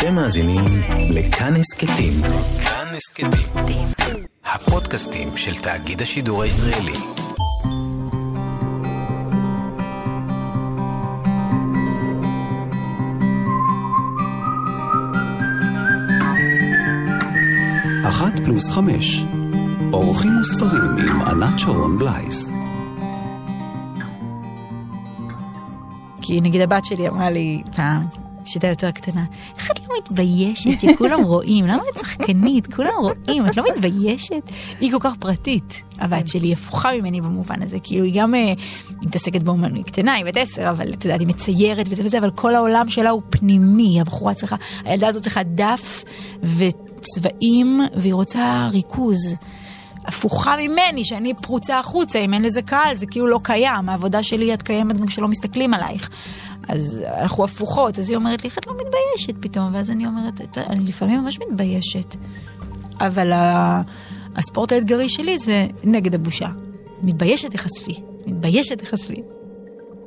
אתם מאזינים לכאן הסכתים. כאן הסכתים. הפודקאסטים של תאגיד השידור הישראלי. אחת פלוס חמש. אורחים וספרים עם ענת שרון בלייס. כי נגיד הבת שלי אמרה לי פעם, כשהייתה יותר קטנה, איך את מתביישת שכולם רואים? למה את שחקנית? כולם רואים, את לא מתביישת? היא כל כך פרטית. הבת שלי היא הפוכה ממני במובן הזה, כאילו היא גם אה, היא מתעסקת באומנות, קטנה, היא בת עשר, אבל את יודעת, היא מציירת וזה וזה, אבל כל העולם שלה הוא פנימי, הבחורה צריכה, הילדה הזאת צריכה דף וצבעים, והיא רוצה ריכוז. הפוכה ממני, שאני פרוצה החוצה, אם אין לזה קהל, זה כאילו לא קיים. העבודה שלי את קיימת גם כשלא מסתכלים עלייך. אז אנחנו הפוכות, אז היא אומרת לי, איך את לא מתביישת פתאום? ואז אני אומרת, אני לפעמים ממש מתביישת. אבל הספורט האתגרי שלי זה נגד הבושה. מתביישת תחשפי, מתביישת תחשפי.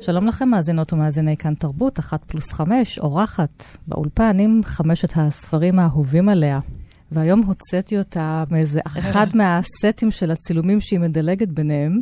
שלום לכם, מאזינות ומאזיני כאן תרבות, אחת פלוס חמש, אורחת באולפן עם חמשת הספרים האהובים עליה. והיום הוצאתי אותה מאיזה אחד מהסטים של הצילומים שהיא מדלגת ביניהם.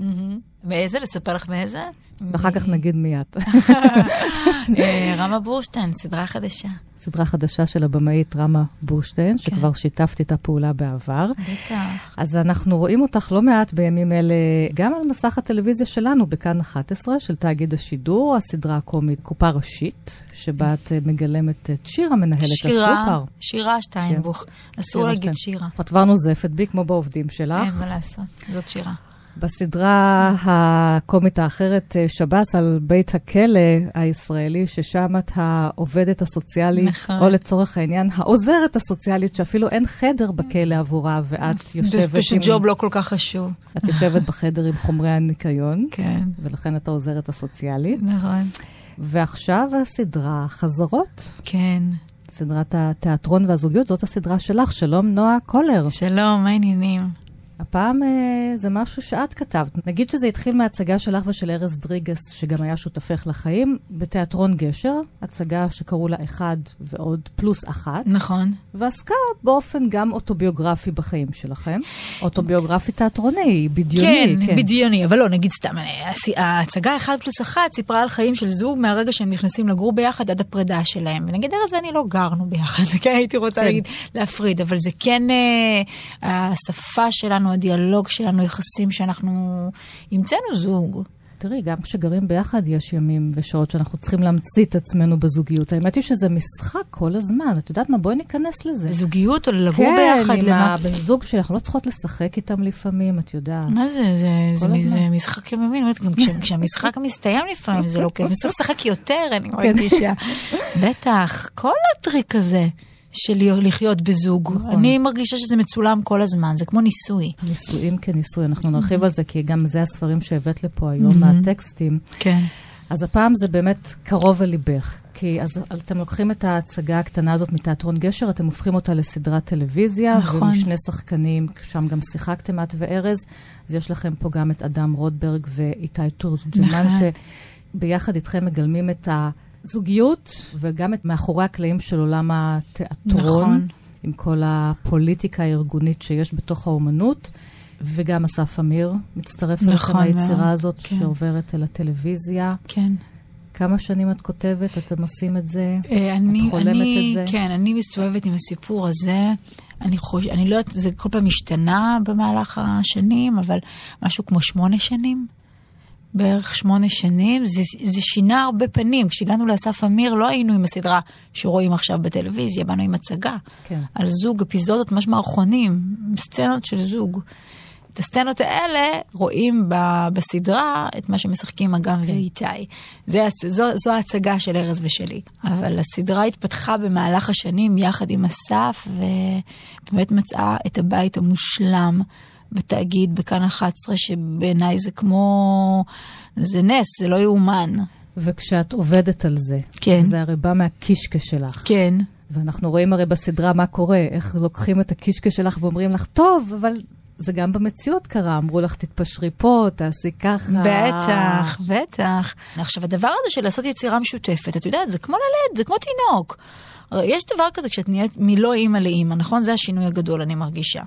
מאיזה? לספר לך מאיזה? ואחר כך נגיד מי את. אה, רמה בורשטיין, סדרה חדשה. סדרה חדשה של הבמאית רמה בורשטיין, כן. שכבר שיתפתי את הפעולה בעבר. בטח. אז אנחנו רואים אותך לא מעט בימים אלה, גם על מסך הטלוויזיה שלנו, בכאן 11, של תאגיד השידור, הסדרה הקומית קופה ראשית, שבה את אה, מגלמת את שירה, מנהלת שירה, הסופר. שירה שטיינבוך. אסור להגיד שירה. את כבר נוזפת בי, כמו בעובדים שלך. אין מה לעשות, זאת שירה. בסדרה הקומית האחרת, אה, שב"ס, על בית הכלא הישראלי, ששם את העובדת הסוציאלית, נכון. או לצורך העניין, העוזרת הסוציאלית, שאפילו אין חדר בכלא עבורה, ואת יושבת זה עם... פשוט ג'וב לא כל כך חשוב. את יושבת בחדר עם חומרי הניקיון, כן. ולכן את העוזרת הסוציאלית. נכון. ועכשיו הסדרה חזרות. כן. סדרת התיאטרון והזוגיות, זאת הסדרה שלך. שלום, נועה קולר. שלום, מה העניינים? הפעם אה, זה משהו שאת כתבת. נגיד שזה התחיל מהצגה שלך ושל ארז דריגס, שגם היה שותפך לחיים, בתיאטרון גשר, הצגה שקראו לה אחד ועוד פלוס אחת. נכון. ועסקה באופן גם אוטוביוגרפי בחיים שלכם. אוטוביוגרפי תיאטרוני, בדיוני. כן, כן, בדיוני, אבל לא, נגיד סתם, אה, ההצגה אחד פלוס אחת סיפרה על חיים של זוג מהרגע שהם נכנסים לגור ביחד עד הפרידה שלהם. ונגיד ארז ואני לא גרנו ביחד, כן הייתי רוצה כן. להגיד להפריד, אבל זה כן אה, השפה שלנו, הדיאלוג שלנו, יחסים שאנחנו המצאנו זוג. תראי, גם כשגרים ביחד יש ימים ושעות שאנחנו צריכים להמציא את עצמנו בזוגיות. האמת היא שזה משחק כל הזמן. את יודעת מה? בואי ניכנס לזה. לזוגיות או לגור כן, ביחד? עם למה? הבן זוג שלך, לא צריכות לשחק איתם לפעמים, את יודעת. מה זה? זה, זה, הזמן. זה משחק באמת, גם כש, כשהמשחק מסתיים לפעמים זה לא כיף, וצריך לשחק יותר, אני כן. מרגישה. בטח, כל הטריק הזה של לחיות בזוג, נכון. אני מרגישה שזה מצולם כל הזמן, זה כמו ניסוי. נישואים כניסוי, אנחנו נרחיב על זה, כי גם זה הספרים שהבאת לפה היום מהטקסטים. כן. אז הפעם זה באמת קרוב אל ליבך. כי אז אתם לוקחים את ההצגה הקטנה הזאת מתיאטרון גשר, אתם הופכים אותה לסדרת טלוויזיה, נכון. ומשני שחקנים, שם גם שיחקתם את וארז, אז יש לכם פה גם את אדם רוטברג ואיתי תורג'מן, נכון. שביחד איתכם מגלמים את הזוגיות, וגם את מאחורי הקלעים של עולם התיאטרון, נכון. עם כל הפוליטיקה הארגונית שיש בתוך האומנות. וגם אסף אמיר מצטרף אליכם נכון היצירה מאוד, הזאת כן. שעוברת אל הטלוויזיה. כן. כמה שנים את כותבת? אתם עושים את זה? אה, אני, את חולמת אני, את זה? כן, אני מסתובבת עם הסיפור הזה. אני חוש... אני לא יודעת, זה כל פעם השתנה במהלך השנים, אבל משהו כמו שמונה שנים. בערך שמונה שנים, זה, זה שינה הרבה פנים. כשהגענו לאסף אמיר, לא היינו עם הסדרה שרואים עכשיו בטלוויזיה, באנו עם הצגה. כן. על זוג, אפיזודות ממש מערכונים, סצנות של זוג. את הסצנות האלה רואים ב, בסדרה את מה שמשחקים אגם כן. ואיתי. זה, זו, זו ההצגה של ארז ושלי. אבל הסדרה התפתחה במהלך השנים יחד עם אסף, ובאמת מצאה את הבית המושלם בתאגיד בכאן 11, שבעיניי זה כמו... זה נס, זה לא יאומן. וכשאת עובדת על זה, כן. זה הרי בא מהקישקע שלך. כן. ואנחנו רואים הרי בסדרה מה קורה, איך לוקחים את הקישקע שלך ואומרים לך, טוב, אבל זה גם במציאות קרה, אמרו לך, תתפשרי פה, תעשי ככה. בטח, בטח. עכשיו, הדבר הזה של לעשות יצירה משותפת, את יודעת, זה כמו ללד, זה כמו תינוק. יש דבר כזה כשאת נהיית מלא אימא לאימא, נכון? זה השינוי הגדול, אני מרגישה.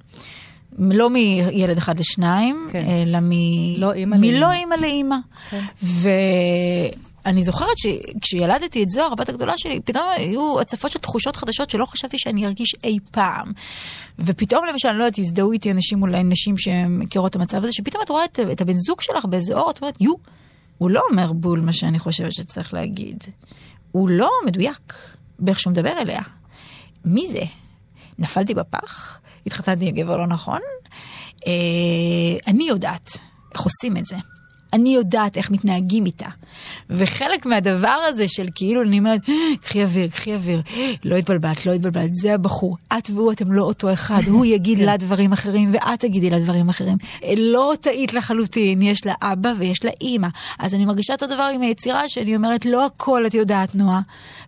לא מילד אחד לשניים, כן. אלא מ... לא אימא מלא לאימא. אימא לאימא. כן. ואני זוכרת שכשילדתי את זוהר, הבת הגדולה שלי, פתאום היו הצפות של תחושות חדשות שלא חשבתי שאני ארגיש אי פעם. ופתאום למשל, אני לא יודעת, הזדהו איתי אנשים, אולי נשים שמכירות את המצב הזה, שפתאום את רואה את, את הבן זוג שלך באיזה אור, את אומרת, יו, הוא לא אומר בול מה שאני חושבת שצריך להגיד. הוא לא מדויק באיך שהוא מדבר אליה. מי זה? נפלתי בפח? התחתנתי עם גבר לא נכון? אה, אני יודעת איך עושים את זה. אני יודעת איך מתנהגים איתה. וחלק מהדבר הזה של כאילו, אני אומרת, קחי אוויר, קחי אוויר, לא התבלבלת, לא התבלבלת, זה הבחור. את והוא, אתם לא אותו אחד. הוא יגיד לה דברים אחרים, ואת תגידי לה דברים אחרים. לא טעית לחלוטין, יש לה אבא ויש לה אימא. אז אני מרגישה אותו דבר עם היצירה שאני אומרת, לא הכל את יודעת, נועה.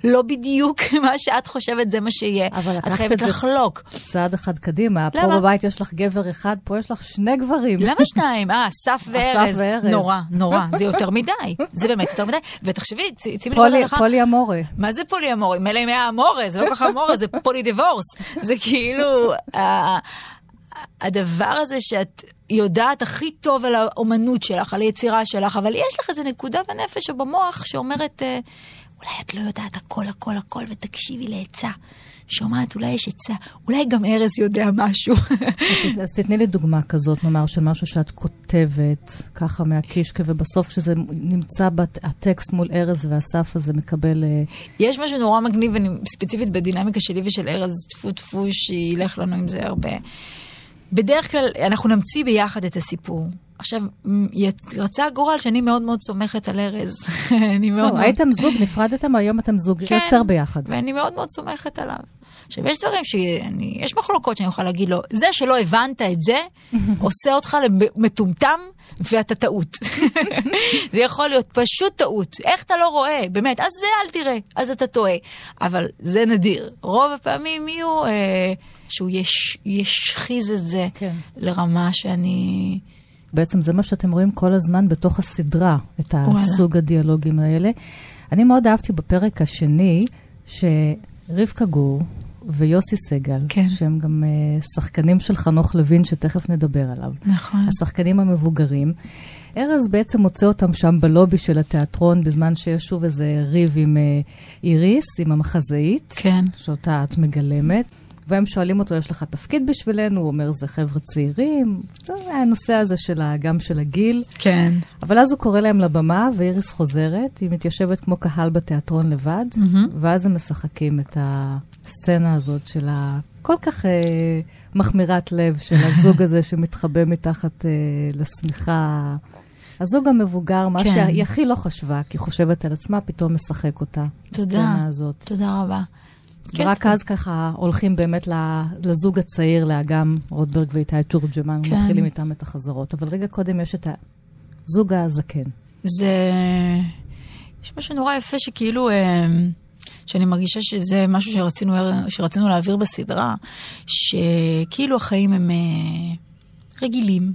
לא בדיוק מה שאת חושבת זה מה שיהיה. אבל את חייבת את לחלוק. צעד אחד קדימה. פה למה? בבית יש לך גבר אחד, פה יש לך שני גברים. למה שניים? אה, אסף וארז. וארז. נורא, נורא. זה יותר מדי. זה באמת יותר מדי. ותחשבי, צ- שימי לב פולי- להלכה. פולי אמורה. מה זה פולי אמורי? מילא אם היה אמורה, זה לא ככה אמורה, זה פולי דיבורס. זה כאילו, הדבר הזה שאת יודעת הכי טוב על האומנות שלך, על היצירה שלך, אבל יש לך איזו נקודה בנפש או במוח שאומרת, אה, אולי את לא יודעת הכל, הכל, הכל, ותקשיבי לעצה. שומעת, אולי יש עצה, אולי גם ארז יודע משהו. אז- אז תתני לי דוגמה כזאת, נאמר, של משהו שאת כותבת, ככה מהקישקע, ובסוף כשזה נמצא בטקסט מול ארז ואסף, אז זה מקבל... אה, יש משהו נורא מגניב, ואני ספציפית בדינמיקה שלי ושל ארז, טפו טפו, שילך לנו עם זה הרבה. בדרך כלל אנחנו נמציא ביחד את הסיפור. עכשיו, רצה הגורל שאני מאוד מאוד סומכת על ארז. אני מאוד מאוד... הייתם זוג, נפרדתם, היום אתם זוג כן, שיוצר ביחד. ואני מאוד מאוד סומכת עליו. עכשיו, יש דברים שאני, יש מחלוקות שאני יכולה להגיד לו, זה שלא הבנת את זה, עושה אותך למטומטם ואתה טעות. זה יכול להיות פשוט טעות. איך אתה לא רואה? באמת, אז זה אל תראה, אז אתה טועה. אבל זה נדיר. רוב הפעמים יהיו אה, שהוא יש, ישחיז את זה כן. לרמה שאני... בעצם זה מה שאתם רואים כל הזמן בתוך הסדרה, את וואלה. הסוג הדיאלוגים האלה. אני מאוד אהבתי בפרק השני, שרבקה גור ויוסי סגל, כן. שהם גם uh, שחקנים של חנוך לוין, שתכף נדבר עליו. נכון. השחקנים המבוגרים. ארז בעצם מוצא אותם שם בלובי של התיאטרון, בזמן שיש שוב איזה ריב עם אה, איריס, עם המחזאית, כן. שאותה את מגלמת. והם שואלים אותו, יש לך תפקיד בשבילנו? הוא אומר, זה חבר'ה צעירים. זה הנושא הזה של ה- גם של הגיל. כן. אבל אז הוא קורא להם לבמה, ואיריס חוזרת, היא מתיישבת כמו קהל בתיאטרון לבד, מהמם. ואז הם משחקים את הסצנה הזאת של ה... כל כך אה, מחמירת לב של הזוג הזה שמתחבא מתחת אה, לשמיכה. הזוג המבוגר, מה כן. שהיא הכי לא חשבה, כי חושבת על עצמה, פתאום משחק אותה. תודה. הסצנה הזאת. תודה רבה. כן. ורק אז ככה הולכים באמת לזוג הצעיר, לאגם רוטברג ואיתי תורג'מן, כן. מתחילים איתם את החזרות. אבל רגע קודם יש את הזוג הזקן. זה... יש משהו נורא יפה שכאילו, אה, שאני מרגישה שזה משהו שרצינו, שרצינו להעביר בסדרה, שכאילו החיים הם אה, רגילים,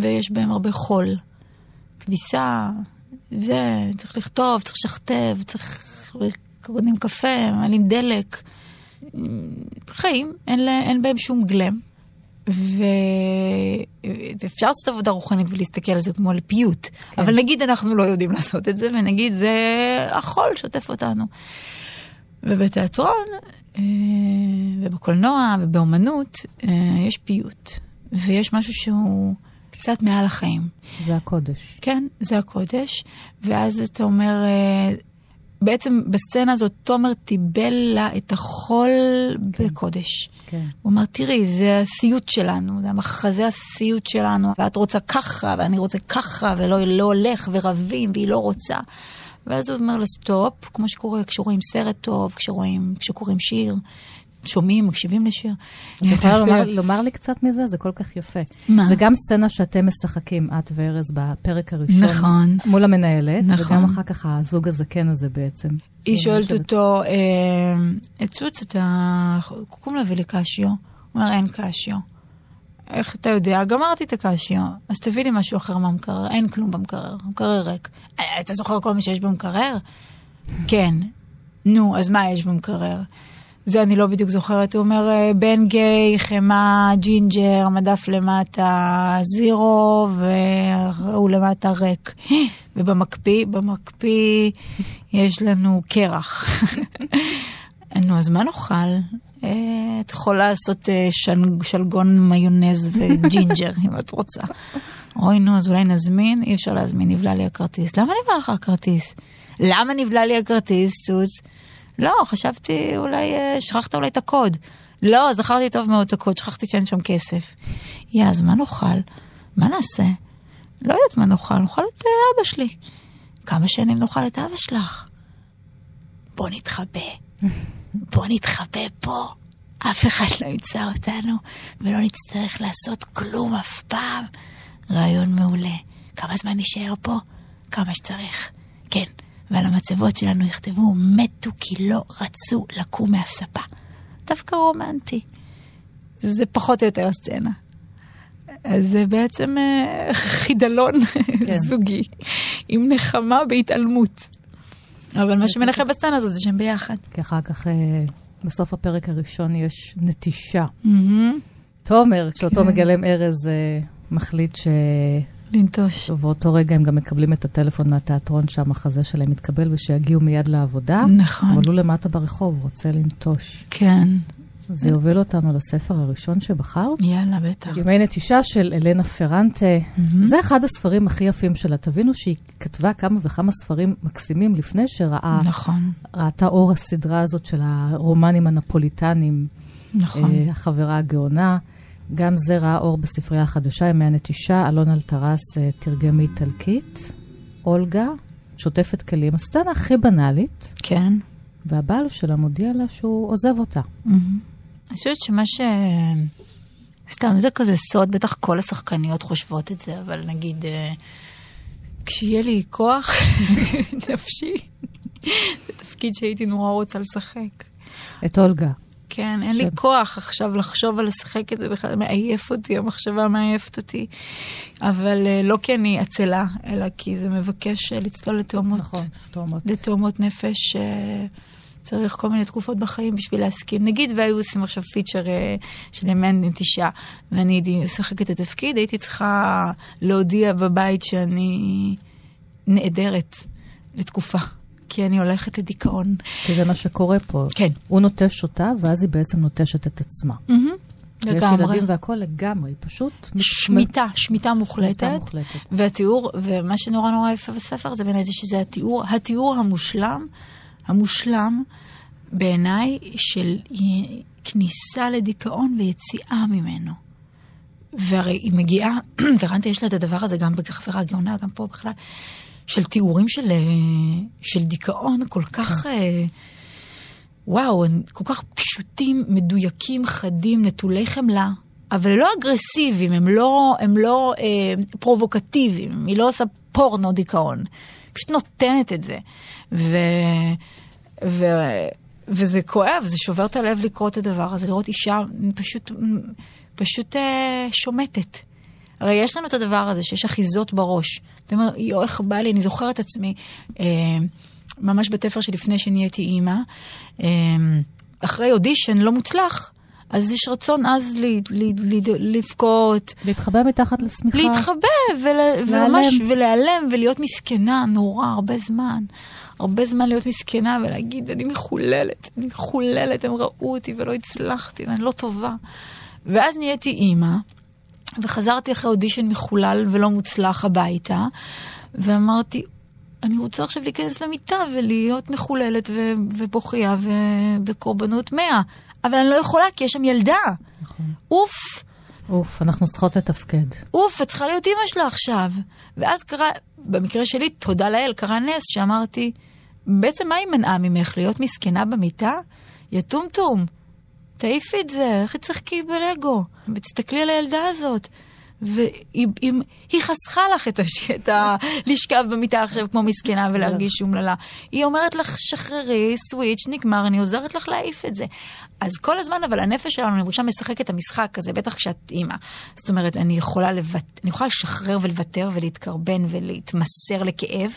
ויש בהם הרבה חול, כביסה, זה, צריך לכתוב, צריך לשכתב, צריך... קונים קפה, מעלים דלק. חיים, אין, לה- אין בהם שום גלם. ואפשר לעשות עבודה רוחנית ולהסתכל על זה כמו על פיוט, כן. אבל נגיד אנחנו לא יודעים לעשות את זה, ונגיד זה החול שוטף אותנו. ובתיאטרון, אה, ובקולנוע, ובאומנות, אה, יש פיוט, ויש משהו שהוא קצת מעל החיים. זה הקודש. כן, זה הקודש, ואז אתה אומר, אה, בעצם בסצנה הזאת תומר תיבל לה את החול בקודש. כן. הוא אמר, תראי, זה הסיוט שלנו, זה המחזה הסיוט שלנו, ואת רוצה ככה, ואני רוצה ככה, ולא לא הולך, ורבים, והיא לא רוצה. ואז הוא אומר לה, stop, כמו שקורה כשרואים סרט טוב, כשרואים, כשקוראים שיר, שומעים, מקשיבים לשיר. את יכולה לומר, לומר לי קצת מזה? זה כל כך יפה. מה? זה גם סצנה שאתם משחקים, את וארז, בפרק הראשון. נכון. מול המנהלת, נכון. וגם אחר כך הזוג הזקן הזה בעצם. היא שואלת אותו, אה, צוץ, אתה קום להביא לי קשיו? הוא אומר, אין קשיו. איך אתה יודע? גמרתי את הקשיו. אז תביא לי משהו אחר מהמקרר. אין כלום במקרר, המקרר ריק. "אה, אתה זוכר כל מה שיש במקרר? כן. נו, אז מה יש במקרר? זה אני לא בדיוק זוכרת, הוא אומר אה, בן גיי, חמאה, ג'ינג'ר, מדף למטה zero, והוא למטה ריק. ובמקפיא, במקפיא יש לנו קרח. נו, אז מה נאכל? אה, את יכולה לעשות אה, של, שלגון מיונז וג'ינג'ר, אם את רוצה. אוי, נו, אז אולי נזמין? אי אפשר להזמין, נבלע לי הכרטיס. למה נבלע לך הכרטיס? למה נבלע לי הכרטיס, צוץ? לא, חשבתי אולי, אה, שכחת אולי את הקוד. לא, זכרתי טוב מאוד את הקוד, שכחתי שאין שם כסף. יא, אז מה נאכל? מה נעשה? לא יודעת מה נאכל, נאכל את אה, אבא שלי. כמה שנים נאכל את אבא שלך? בוא נתחבא. בוא נתחבא פה. אף אחד לא ימצא אותנו, ולא נצטרך לעשות כלום אף פעם. רעיון מעולה. כמה זמן נשאר פה? כמה שצריך. כן, ועל המצבות שלנו יכתבו, מתו כי לא רצו לקום מהספה. דווקא רומנטי. זה פחות או יותר הסצנה. אז זה בעצם אה, חידלון כן. זוגי, עם נחמה בהתעלמות. אבל מה שמנחם בסצנה הזאת זה שהם ביחד. כי אחר כך, אה, בסוף הפרק הראשון יש נטישה. תומר, כשאותו כן. מגלם ארז, אה, מחליט ש... לנטוש. ובאותו רגע הם גם מקבלים את הטלפון מהתיאטרון שהמחזה שלהם מתקבל ושיגיעו מיד לעבודה. נכון. אבל הוא למטה ברחוב, רוצה לנטוש. כן. זה יוביל אותנו לספר הראשון שבחרת. יאללה, בטח. ימי נטישה של אלנה פרנטה. Mm-hmm. זה אחד הספרים הכי יפים שלה. תבינו שהיא כתבה כמה וכמה ספרים מקסימים לפני שראה... נכון. ראתה אור הסדרה הזאת של הרומנים הנפוליטנים. נכון. אה, החברה הגאונה. גם זה ראה אור בספרייה החדשה, ימי הנטישה, אלון אלטרס אה, תרגם מאיטלקית. אולגה, שוטפת כלים, הסצנה הכי בנאלית. כן. והבעל שלה מודיע לה שהוא עוזב אותה. Mm-hmm. אני חושבת שמה ש... סתם, זה כזה סוד, בטח כל השחקניות חושבות את זה, אבל נגיד, אה, כשיהיה לי כוח נפשי, זה תפקיד שהייתי נורא רוצה לשחק. את אולגה. כן, אין לי כוח עכשיו לחשוב על לשחק את זה בכלל, מעייף אותי, המחשבה מעייפת אותי. אבל אה, לא כי אני עצלה, אלא כי זה מבקש אה, לצלול לתאומות. נכון, תאומות. לתאומות נפש. צריך כל מיני תקופות בחיים בשביל להסכים. נגיד והיו עושים עכשיו פיצ'ר של ימי נטישה, ואני הייתי משחקת את התפקיד, הייתי צריכה להודיע בבית שאני נעדרת לתקופה. כי אני הולכת לדיכאון. כי זה מה שקורה פה. כן. הוא נוטש אותה, ואז היא בעצם נוטשת את עצמה. Mm-hmm. לגמרי. יש ילדים והכול לגמרי, פשוט... שמיטה, שמיטה מוחלטת. שמיטה מוחלטת. והתיאור, ומה שנורא נורא יפה בספר זה בעיניי זה שזה התיאור, התיאור המושלם, המושלם בעיניי של כניסה לדיכאון ויציאה ממנו. והרי היא מגיעה, ורנטה יש לה את הדבר הזה גם בחברה הגאונה, גם פה בכלל, של תיאורים של, של דיכאון כל כך... אה, וואו, הם כל כך פשוטים, מדויקים, חדים, נטולי חמלה, אבל לא אגרסיביים, הם לא, הם לא אה, פרובוקטיביים, היא לא עושה פורנו דיכאון, פשוט נותנת את זה. ו, ו, וזה כואב, זה שובר את הלב לקרוא את הדבר הזה, לראות אישה פשוט, פשוט אה, שומטת. הרי יש לנו את הדבר הזה שיש אחיזות בראש. אתה אומר, יואו, איך בא לי, אני זוכרת עצמי. אה, ממש בתפר שלפני שנהייתי אימא, אמ, אחרי אודישן לא מוצלח. אז יש רצון אז לבכות. להתחבא מתחת לשמיכה. להתחבא, ול, וממש, ולהיעלם, ולהיות מסכנה נורא, הרבה זמן. הרבה זמן להיות מסכנה ולהגיד, אני מחוללת, אני מחוללת, הם ראו אותי ולא הצלחתי, ואני לא טובה. ואז נהייתי אימא, וחזרתי אחרי אודישן מחולל ולא מוצלח הביתה, ואמרתי, אני רוצה עכשיו להיכנס למיטה ולהיות מחוללת ו- ובוכייה ובקורבנות מאה. אבל אני לא יכולה, כי יש שם ילדה. נכון. אוף. אוף, אנחנו צריכות לתפקד. אוף, את צריכה להיות אימא שלה עכשיו. ואז קרה, במקרה שלי, תודה לאל, קרה נס שאמרתי, בעצם מה היא מנעה ממך? להיות מסכנה במיטה? יא טומטום, תעיפי את זה, איך תשחקי בלגו? ותסתכלי על הילדה הזאת. והיא חסכה לך את, הש... את ה... לשכב במיטה עכשיו כמו מסכנה ולהרגיש אומללה. היא אומרת לך, שחררי, סוויץ', נגמר, אני עוזרת לך להעיף את זה. אז כל הזמן, אבל הנפש שלנו, אני מרגישה, משחקת את המשחק הזה, בטח כשאת אימא. זאת אומרת, אני יכולה, לבט... אני יכולה לשחרר ולוותר ולהתקרבן ולהתמסר לכאב,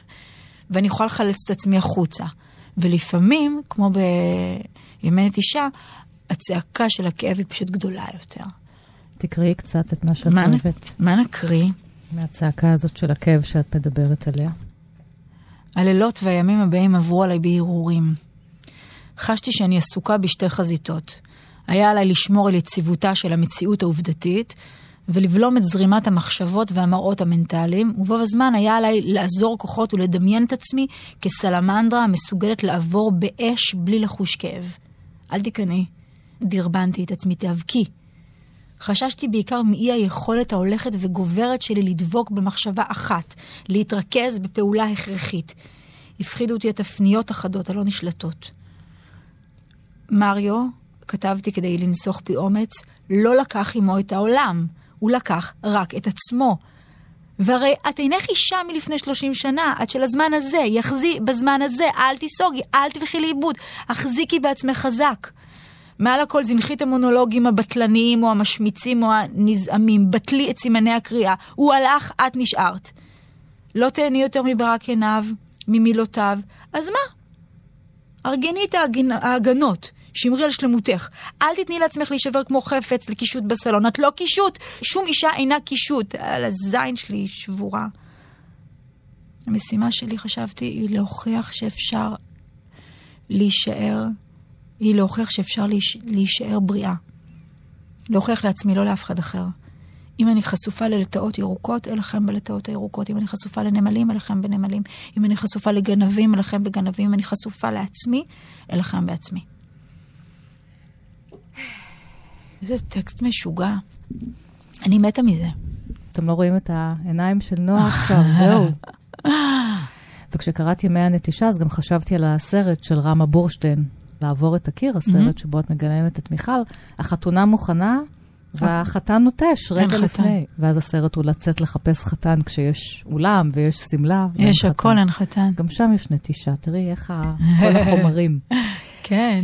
ואני יכולה לחלץ את עצמי החוצה. ולפעמים, כמו בימי נטישה, הצעקה של הכאב היא פשוט גדולה יותר. תקראי קצת את מה שאת מה אוהבת. מה נקריא? מהצעקה הזאת של הכאב שאת מדברת עליה. הלילות והימים הבאים עברו עליי בהרהורים. חשתי שאני עסוקה בשתי חזיתות. היה עליי לשמור על יציבותה של המציאות העובדתית, ולבלום את זרימת המחשבות והמראות המנטליים, ובו בזמן היה עליי לעזור כוחות ולדמיין את עצמי כסלמנדרה המסוגלת לעבור באש בלי לחוש כאב. אל תיכנעי. דרבנתי את עצמי, תיאבקי. חששתי בעיקר מאי היכולת ההולכת וגוברת שלי לדבוק במחשבה אחת, להתרכז בפעולה הכרחית. הפחידו אותי התפניות החדות הלא נשלטות. מריו, כתבתי כדי לנסוך פי אומץ, לא לקח עמו את העולם, הוא לקח רק את עצמו. והרי את אינך אישה מלפני 30 שנה, את של הזמן הזה, יחזי בזמן הזה, אל תיסוגי, אל תלכי לאיבוד, החזיקי בעצמך חזק. מעל הכל זנחי את המונולוגים הבטלניים או המשמיצים או הנזעמים, בטלי את סימני הקריאה, הוא הלך, את נשארת. לא תהני יותר מברק עיניו, ממילותיו, אז מה? ארגני את ההגנ... ההגנות, שמרי על שלמותך. אל תתני לעצמך להישבר כמו חפץ לקישוט בסלון. את לא קישוט, שום אישה אינה קישוט. על הזין שלי היא שבורה. המשימה שלי, חשבתי, היא להוכיח שאפשר להישאר, היא להוכיח שאפשר להיש... להישאר בריאה. להוכיח לעצמי, לא לאף אחד אחר. אם אני חשופה ללטאות ירוקות, אלחם בלטאות הירוקות. אם אני חשופה לנמלים, אלחם בנמלים. אם אני חשופה לגנבים, אלחם בגנבים. אם אני חשופה לעצמי, אלחם בעצמי. איזה טקסט משוגע. אני מתה מזה. אתם לא רואים את העיניים של נועה עכשיו, זהו. וכשקראתי ימי הנטישה, אז גם חשבתי על הסרט של רמה בורשטיין, לעבור את הקיר, הסרט שבו את מגלמת את מיכל. החתונה מוכנה, והחתן נוטש רגע חתן. לפני. ואז הסרט הוא לצאת לחפש חתן כשיש אולם ויש שמלה. יש. הכל, אין חתן. גם שם יש נטישה, תראי איך כל החומרים. כן.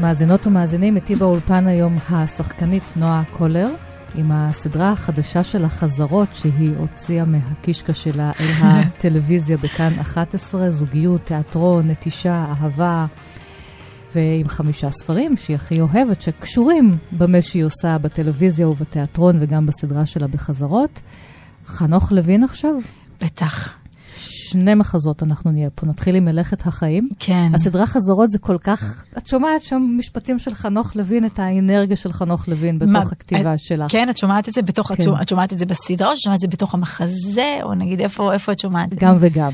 מאזינות ומאזינים, איתי באולפן היום השחקנית נועה קולר, עם הסדרה החדשה של החזרות שהיא הוציאה מהקישקע שלה אל הטלוויזיה בכאן 11, זוגיות, תיאטרון, נטישה, אהבה, ועם חמישה ספרים שהיא הכי אוהבת, שקשורים במה שהיא עושה בטלוויזיה ובתיאטרון וגם בסדרה שלה בחזרות. חנוך לוין עכשיו, בטח. שני מחזות אנחנו נהיה פה. נתחיל עם מלאכת החיים. כן. הסדרה חזרות זה כל כך... את שומעת שם משפטים של חנוך לוין, את האנרגיה של חנוך לוין בתוך מה, הכתיבה את- שלה. כן, את שומעת את זה בתוך, את כן. את שומעת את זה בסדרה, או שומעת את זה בתוך המחזה, או נגיד איפה איפה את שומעת? את זה? גם וגם.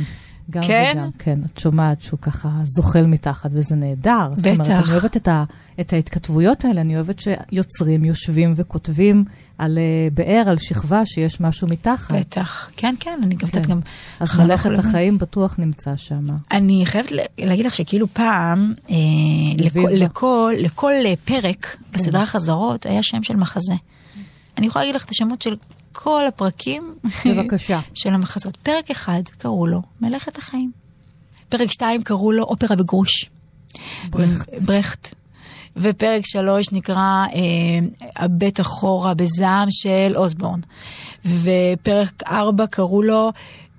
גם כן? וגם, כן. את שומעת שהוא ככה זוחל מתחת, וזה נהדר. זאת אומרת, בטח. אני אוהבת את, ה, את ההתכתבויות האלה, אני אוהבת שיוצרים יושבים וכותבים על uh, באר, על שכבה, שיש משהו מתחת. בטח. כן, כן, אני גם כן. יודעת גם... אז מלאכת. החיים בטוח נמצא שם. אני חייבת להגיד לך שכאילו פעם, אה, לכל, אה, פרק בסדרה חזרות היה שם של מחזה. אני יכולה להגיד לך את השמות של כל הפרקים בבקשה. של המחזות. פרק אחד קראו לו מלאכת החיים. פרק שתיים קראו לו אופרה בגרוש. ברכט. ברכט. ופרק שלוש נקרא אה, הבט אחורה בזעם של אוסבורן. ופרק ארבע קראו לו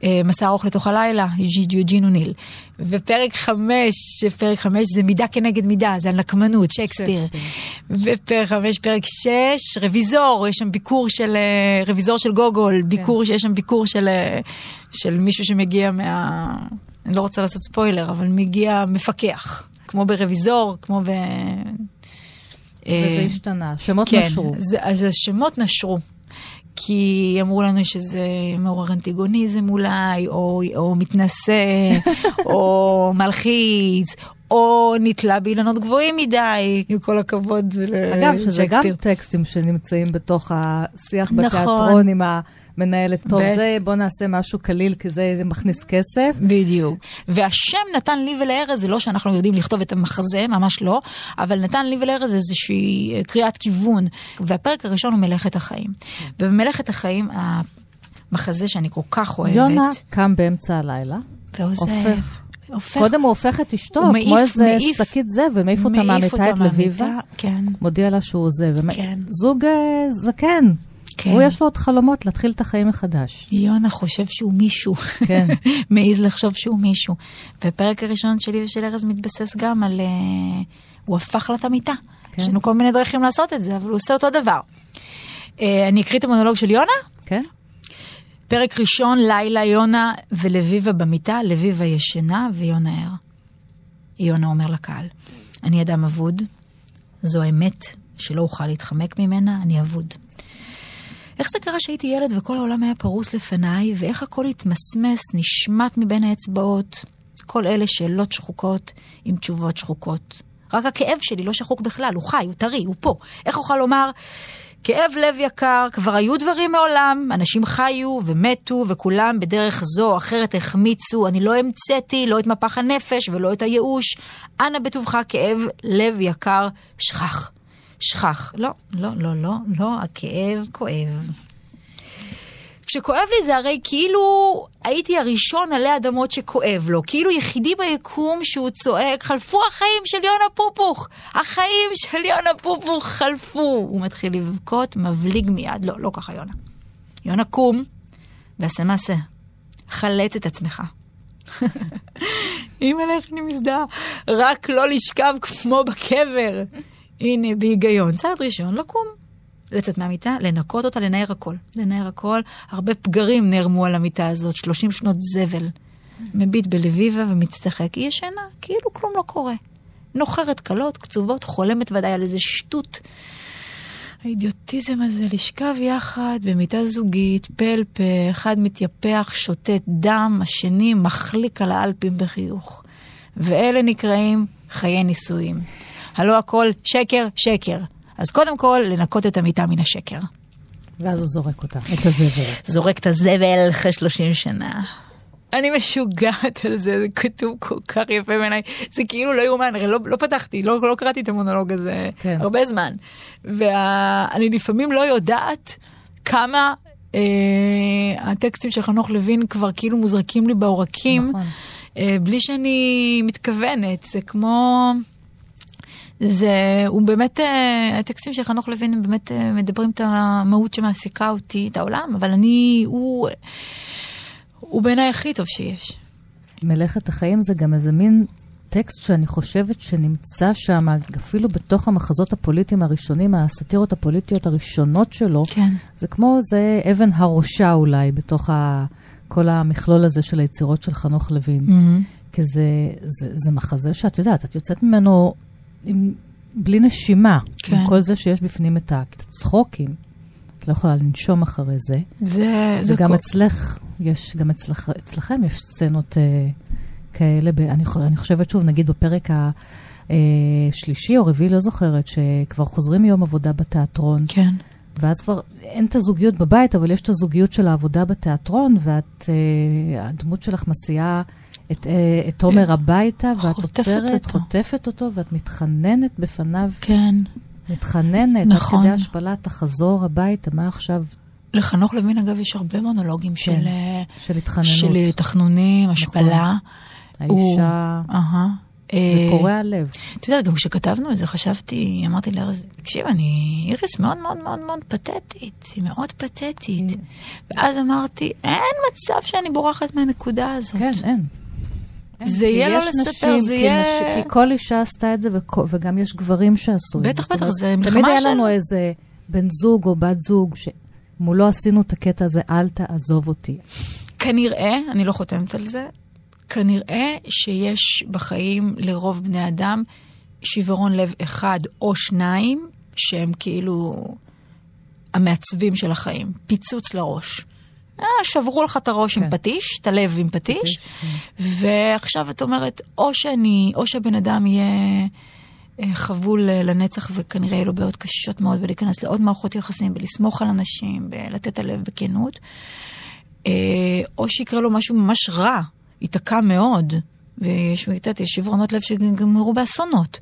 אה, מסע ארוך לתוך הלילה, יוג'ין אוניל. ופרק חמש, פרק חמש זה מידה כנגד מידה, זה הנקמנות, שייקספיר. ופרק חמש, פרק שש, רוויזור, יש שם ביקור של, אה, רוויזור של גוגול, ביקור, שיש שם ביקור של, אה, של מישהו שמגיע מה... אני לא רוצה לעשות ספוילר, אבל מגיע מפקח. כמו ברוויזור, כמו ב... וזה אה, השתנה, שמות כן, נשרו. זה, אז השמות נשרו. כי אמרו לנו שזה מעורר אנטיגוניזם אולי, או, או מתנשא, או מלחיץ, או נתלה באילנות גבוהים מדי, עם כל הכבוד אגב, שזה גם. טקסטים שנמצאים בתוך השיח נכון. בתיאטרון עם המנהלת. טוב, ב- זה בוא נעשה משהו קליל, כי זה מכניס כסף. בדיוק. והשם נתן לי ולארז, זה לא שאנחנו יודעים לכתוב את המחזה, ממש לא, אבל נתן לי ולארז איזושהי אה, קריאת כיוון. והפרק הראשון הוא מלאכת החיים. ובמלאכת החיים, המחזה שאני כל כך אוהבת, יונה קם באמצע הלילה, ועוזב. הופך. קודם הוא הופך את אשתו, הוא מעיף- כמו איזה מעיף- שקית זבל, מעיף אותה מהמיטה את לביבה, כן. מודיע לה שהוא עוזב. כן. זוג אה, זקן. כן. הוא יש לו עוד חלומות להתחיל את החיים מחדש. יונה חושב שהוא מישהו. כן. מעז לחשוב שהוא מישהו. והפרק הראשון שלי ושל ארז מתבסס גם על... אה, הוא הפך לה את המיטה. כן. יש לנו כל מיני דרכים לעשות את זה, אבל הוא עושה אותו דבר. אה, אני אקריא את המונולוג של יונה? כן? פרק ראשון, לילה, יונה ולביבה במיטה, לביבה ישנה ויונה ער. יונה אומר לקהל, אני אדם אבוד, זו אמת שלא אוכל להתחמק ממנה, אני אבוד. איך זה קרה שהייתי ילד וכל העולם היה פרוס לפניי, ואיך הכל התמסמס, נשמט מבין האצבעות? כל אלה שאלות שחוקות עם תשובות שחוקות. רק הכאב שלי לא שחוק בכלל, הוא חי, הוא טרי, הוא פה. איך אוכל לומר, כאב לב יקר, כבר היו דברים מעולם, אנשים חיו ומתו, וכולם בדרך זו או אחרת החמיצו. אני לא המצאתי לא את מפח הנפש ולא את הייאוש. אנא בטובך כאב לב יקר, שכח. שכח. לא, לא, לא, לא, לא, הכאב כואב. כשכואב לי זה הרי כאילו הייתי הראשון עלי אדמות שכואב לו, כאילו יחידי ביקום שהוא צועק, חלפו החיים של יונה פופוך, החיים של יונה פופוך חלפו. הוא מתחיל לבכות, מבליג מיד, לא, לא ככה יונה. יונה קום ועשה מעשה, חלץ את עצמך. אימא'לה, איך אני מזדהה. רק לא לשכב כמו בקבר. הנה, בהיגיון. צעד ראשון, לקום. לצאת מהמיטה, לנקות אותה, לנער הכל. לנער הכל. הרבה פגרים נערמו על המיטה הזאת, 30 שנות זבל. מביט בלביבה ומצטחק. היא ישנה, כאילו כלום לא קורה. נוחרת קלות, קצובות, חולמת ודאי על איזה שטות. האידיוטיזם הזה, לשכב יחד במיטה זוגית, פה פה, אחד מתייפח, שותת דם, השני מחליק על האלפים בחיוך. ואלה נקראים חיי נישואים. הלא הכל שקר, שקר. אז קודם כל, לנקות את המיטה מן השקר. ואז הוא זורק אותה, את הזבל. זורק את הזבל אחרי 30 שנה. אני משוגעת על זה, זה כתוב כל כך יפה בעיניי. זה כאילו לא יאומן, הרי לא, לא פתחתי, לא, לא קראתי את המונולוג הזה כן. הרבה זמן. ואני לפעמים לא יודעת כמה אה, הטקסטים של חנוך לוין כבר כאילו מוזרקים לי בעורקים, נכון. אה, בלי שאני מתכוונת. זה כמו... זה, הוא באמת, אה, הטקסטים של חנוך לוין הם באמת אה, מדברים את המהות שמעסיקה אותי, את העולם, אבל אני, הוא, הוא בעיניי הכי טוב שיש. מלאכת החיים זה גם איזה מין טקסט שאני חושבת שנמצא שם, אפילו בתוך המחזות הפוליטיים הראשונים, הסאטירות הפוליטיות הראשונות שלו. כן. זה כמו איזה אבן הראשה אולי, בתוך ה... כל המכלול הזה של היצירות של חנוך לוין. Mm-hmm. כי זה, זה, זה מחזה שאת יודעת, את יוצאת ממנו עם, בלי נשימה. כן. עם כל זה שיש בפנים את ה- הצחוקים. את לא יכולה לנשום אחרי זה. זה, זה וגם כל- אצלך, יש, גם אצלך, אצלכם יש סצנות אה, כאלה, ב, אני, אני חושבת שוב, נגיד בפרק השלישי או רביעי, לא זוכרת, שכבר חוזרים מיום עבודה בתיאטרון, כן. ואז כבר אין את הזוגיות בבית, אבל יש את הזוגיות של העבודה בתיאטרון, ואת, אה, שלך מסיעה את, אה, את תומר הביתה, ואת עוצרת, אותו. חוטפת אותו, ואת מתחננת בפניו, כן. מתחננת, נכון. עד כדי השפלה, תחזור הביתה, מה עכשיו לחנוך לוין, אגב, יש הרבה מונולוגים של, כן. אה, של התחננות? של תחנונים, השפלה. הוא- האישה, אהה. זה אה, קורע לב. את יודעת, גם כשכתבנו את זה, חשבתי, אמרתי לארז, תקשיב, אני איריס מאוד מאוד מאוד מאוד פתטית, היא מאוד פתטית. ואז אמרתי, אין מצב שאני בורחת מהנקודה הזאת. כן, אין. אין, זה יהיה לא לספר, זה יהיה- כי כל אישה עשתה את זה, וגם יש גברים שעשו את זה. בטח, בטח, זה מלחמה תמיד היה של- לנו איזה בן זוג או בת זוג, שמולו עשינו את הקטע הזה, אל תעזוב אותי. כנראה, אני לא חותמת על זה, כנראה שיש בחיים לרוב בני אדם שיוורון לב אחד או שניים, שהם כאילו המעצבים של החיים, פיצוץ לראש. אה, שברו לך את הראש עם כן. פטיש, את הלב עם פטיש, פטיש, ועכשיו את אומרת, או שאני, או שהבן אדם יהיה אה, חבול אה, לנצח וכנראה יהיו לו בעיות קשות מאוד בלהיכנס לעוד מערכות יחסים, בלסמוך על אנשים, בלתת הלב בכנות, או שיקרה לו משהו ממש רע, ייתקע מאוד, ויש, שברונות לב שגמרו באסונות.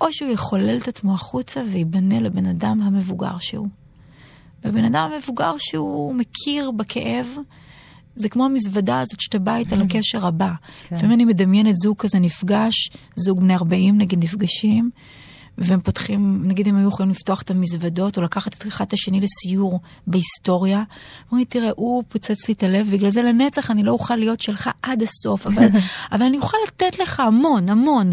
או שהוא יחולל את עצמו החוצה וייבנה לבן אדם המבוגר שהוא. והבן אדם המבוגר שהוא מכיר בכאב, זה כמו המזוודה הזאת שאתה בא איתה לקשר הבא. כן. לפעמים אני מדמיינת זוג כזה נפגש, זוג בני 40 נגיד נפגשים, והם פותחים, נגיד הם היו יכולים לפתוח את המזוודות, או לקחת את אחד השני לסיור בהיסטוריה. אומרים לי, תראה, הוא פוצץ לי את הלב, בגלל זה לנצח אני לא אוכל להיות שלך עד הסוף, אבל, אבל אני אוכל לתת לך המון, המון,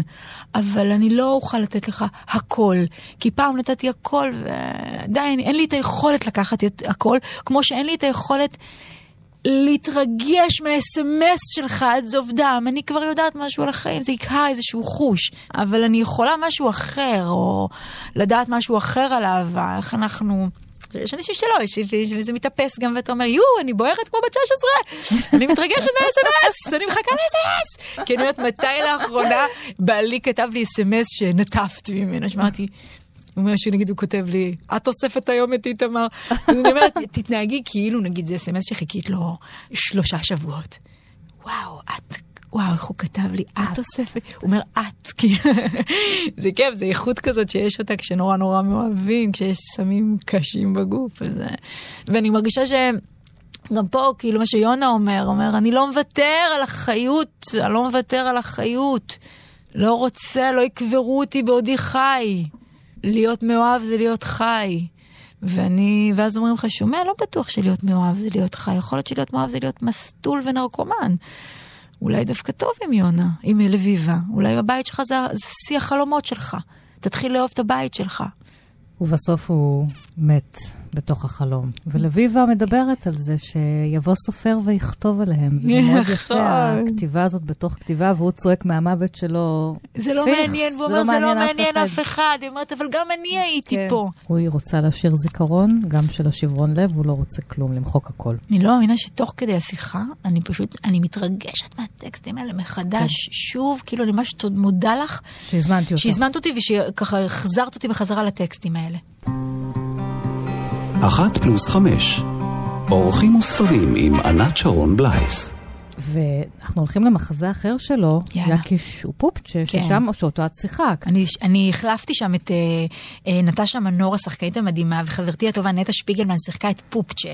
אבל אני לא אוכל לתת לך הכל. כי פעם נתתי הכל, ועדיין אין לי את היכולת לקחת את הכל, כמו שאין לי את היכולת... להתרגש מהאס.אם.אס שלך עד זוב דם. אני כבר יודעת משהו על החיים, זה יקהה איזשהו חוש. אבל אני יכולה משהו אחר, או לדעת משהו אחר על אהבה, איך אנחנו... יש אנשים שלא, יש, וזה מתאפס גם, ואתה אומר, יואו, אני בוערת כמו בת 16, אני מתרגשת מה-אס.אם.אס, אני מחכה ל-אס.אם.אס. כי אני אומרת, מתי לאחרונה בעלי כתב לי אס.אם.אס שנטפתי ממנו, שאמרתי, הוא אומר שנגיד הוא כותב לי, את אוספת היום את איתמר. אז אני אומרת, תתנהגי כאילו, נגיד, זה אס.אם.אס שחיכית לו שלושה שבועות. וואו, את, וואו, איך הוא כתב לי, את אוספת, הוא אומר, את, כאילו, זה כיף, זה איכות כזאת שיש אותה כשנורא נורא מאוהבים, כשיש סמים קשים בגוף, אז... אה, ואני מרגישה ש... גם פה, כאילו מה שיונה אומר, אומר, אני לא מוותר על החיות, אני לא מוותר על החיות. לא רוצה, לא יקברו אותי בעודי חי. להיות מאוהב זה להיות חי. ואני, ואז אומרים לך, שומע, לא בטוח שלהיות מאוהב זה להיות חי. יכול להיות שלהיות מאוהב זה להיות מסטול ונרקומן. אולי דווקא טוב עם יונה, עם לביבה. אולי הבית שלך זה, זה שיא החלומות שלך. תתחיל לאהוב את הבית שלך. ובסוף הוא מת בתוך החלום. ולביבה מדברת על זה שיבוא סופר ויכתוב עליהם. זה מאוד יפה, נכון. הכתיבה הזאת בתוך כתיבה, והוא צועק מהמוות שלו, זה לא מעניין, והוא אומר, זה לא מעניין אף אחד." היא אומרת, אבל גם אני הייתי כן. פה. הוא רוצה להשאיר זיכרון, גם של השברון לב, הוא לא רוצה כלום, למחוק הכל. אני לא מאמינה שתוך כדי השיחה, אני פשוט, אני מתרגשת מהטקסטים האלה מחדש, שוב, כאילו אני ממש מודה לך שהזמנתי אותו. שהזמנת אותי ושככה החזרת אותי בחזרה לטקסטים האלה. אחת פלוס חמש. אורחים וספרים עם ענת שרון בלייס. ואנחנו הולכים למחזה אחר שלו, יאללה. יקיש ופופצ'ה, כן. ששם, או שאותו את שיחקת. אני, אני החלפתי שם את אה, אה, נטשה מנור, השחקנית המדהימה, וחברתי הטובה נטע שפיגלמן שיחקה את פופצ'ה,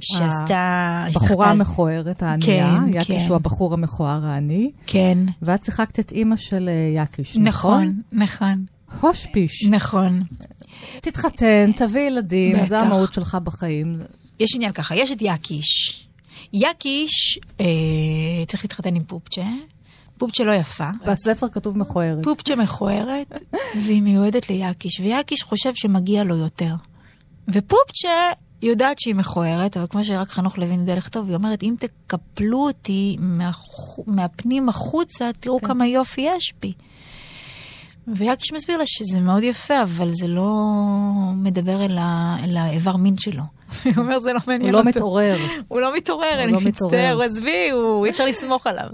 שעשתה... הבחורה המכוערת הענייה, כן, יקיש כן. הוא הבחור המכוער העני, כן, ואת שיחקת את אימא של אה, יקיש, נכון? נכון, נכון. הושפיש. נכון. תתחתן, תביא ילדים, בטח. זה המהות שלך בחיים. יש עניין ככה, יש את יקיש. יקיש אה, צריך להתחתן עם פופצ'ה. פופצ'ה לא יפה. בספר כתוב מכוערת. פופצ'ה מכוערת, והיא מיועדת ליקיש, ויקיש חושב שמגיע לו יותר. ופופצ'ה יודעת שהיא מכוערת, אבל כמו שרק חנוך לוין יודע לכתוב, היא אומרת, אם תקפלו אותי מהחו- מהפנים החוצה, תראו כמה יופי יש בי. ויקיש מסביר לה שזה מאוד יפה, אבל זה לא מדבר אל, ה... אל האיבר מין שלו. הוא אומר, זה לא מעניין הוא לא אותו." מתעורר. הוא לא מתעורר, הוא אני לא מצטער, מתעורר. עזבי, הוא- אי אפשר לסמוך עליו.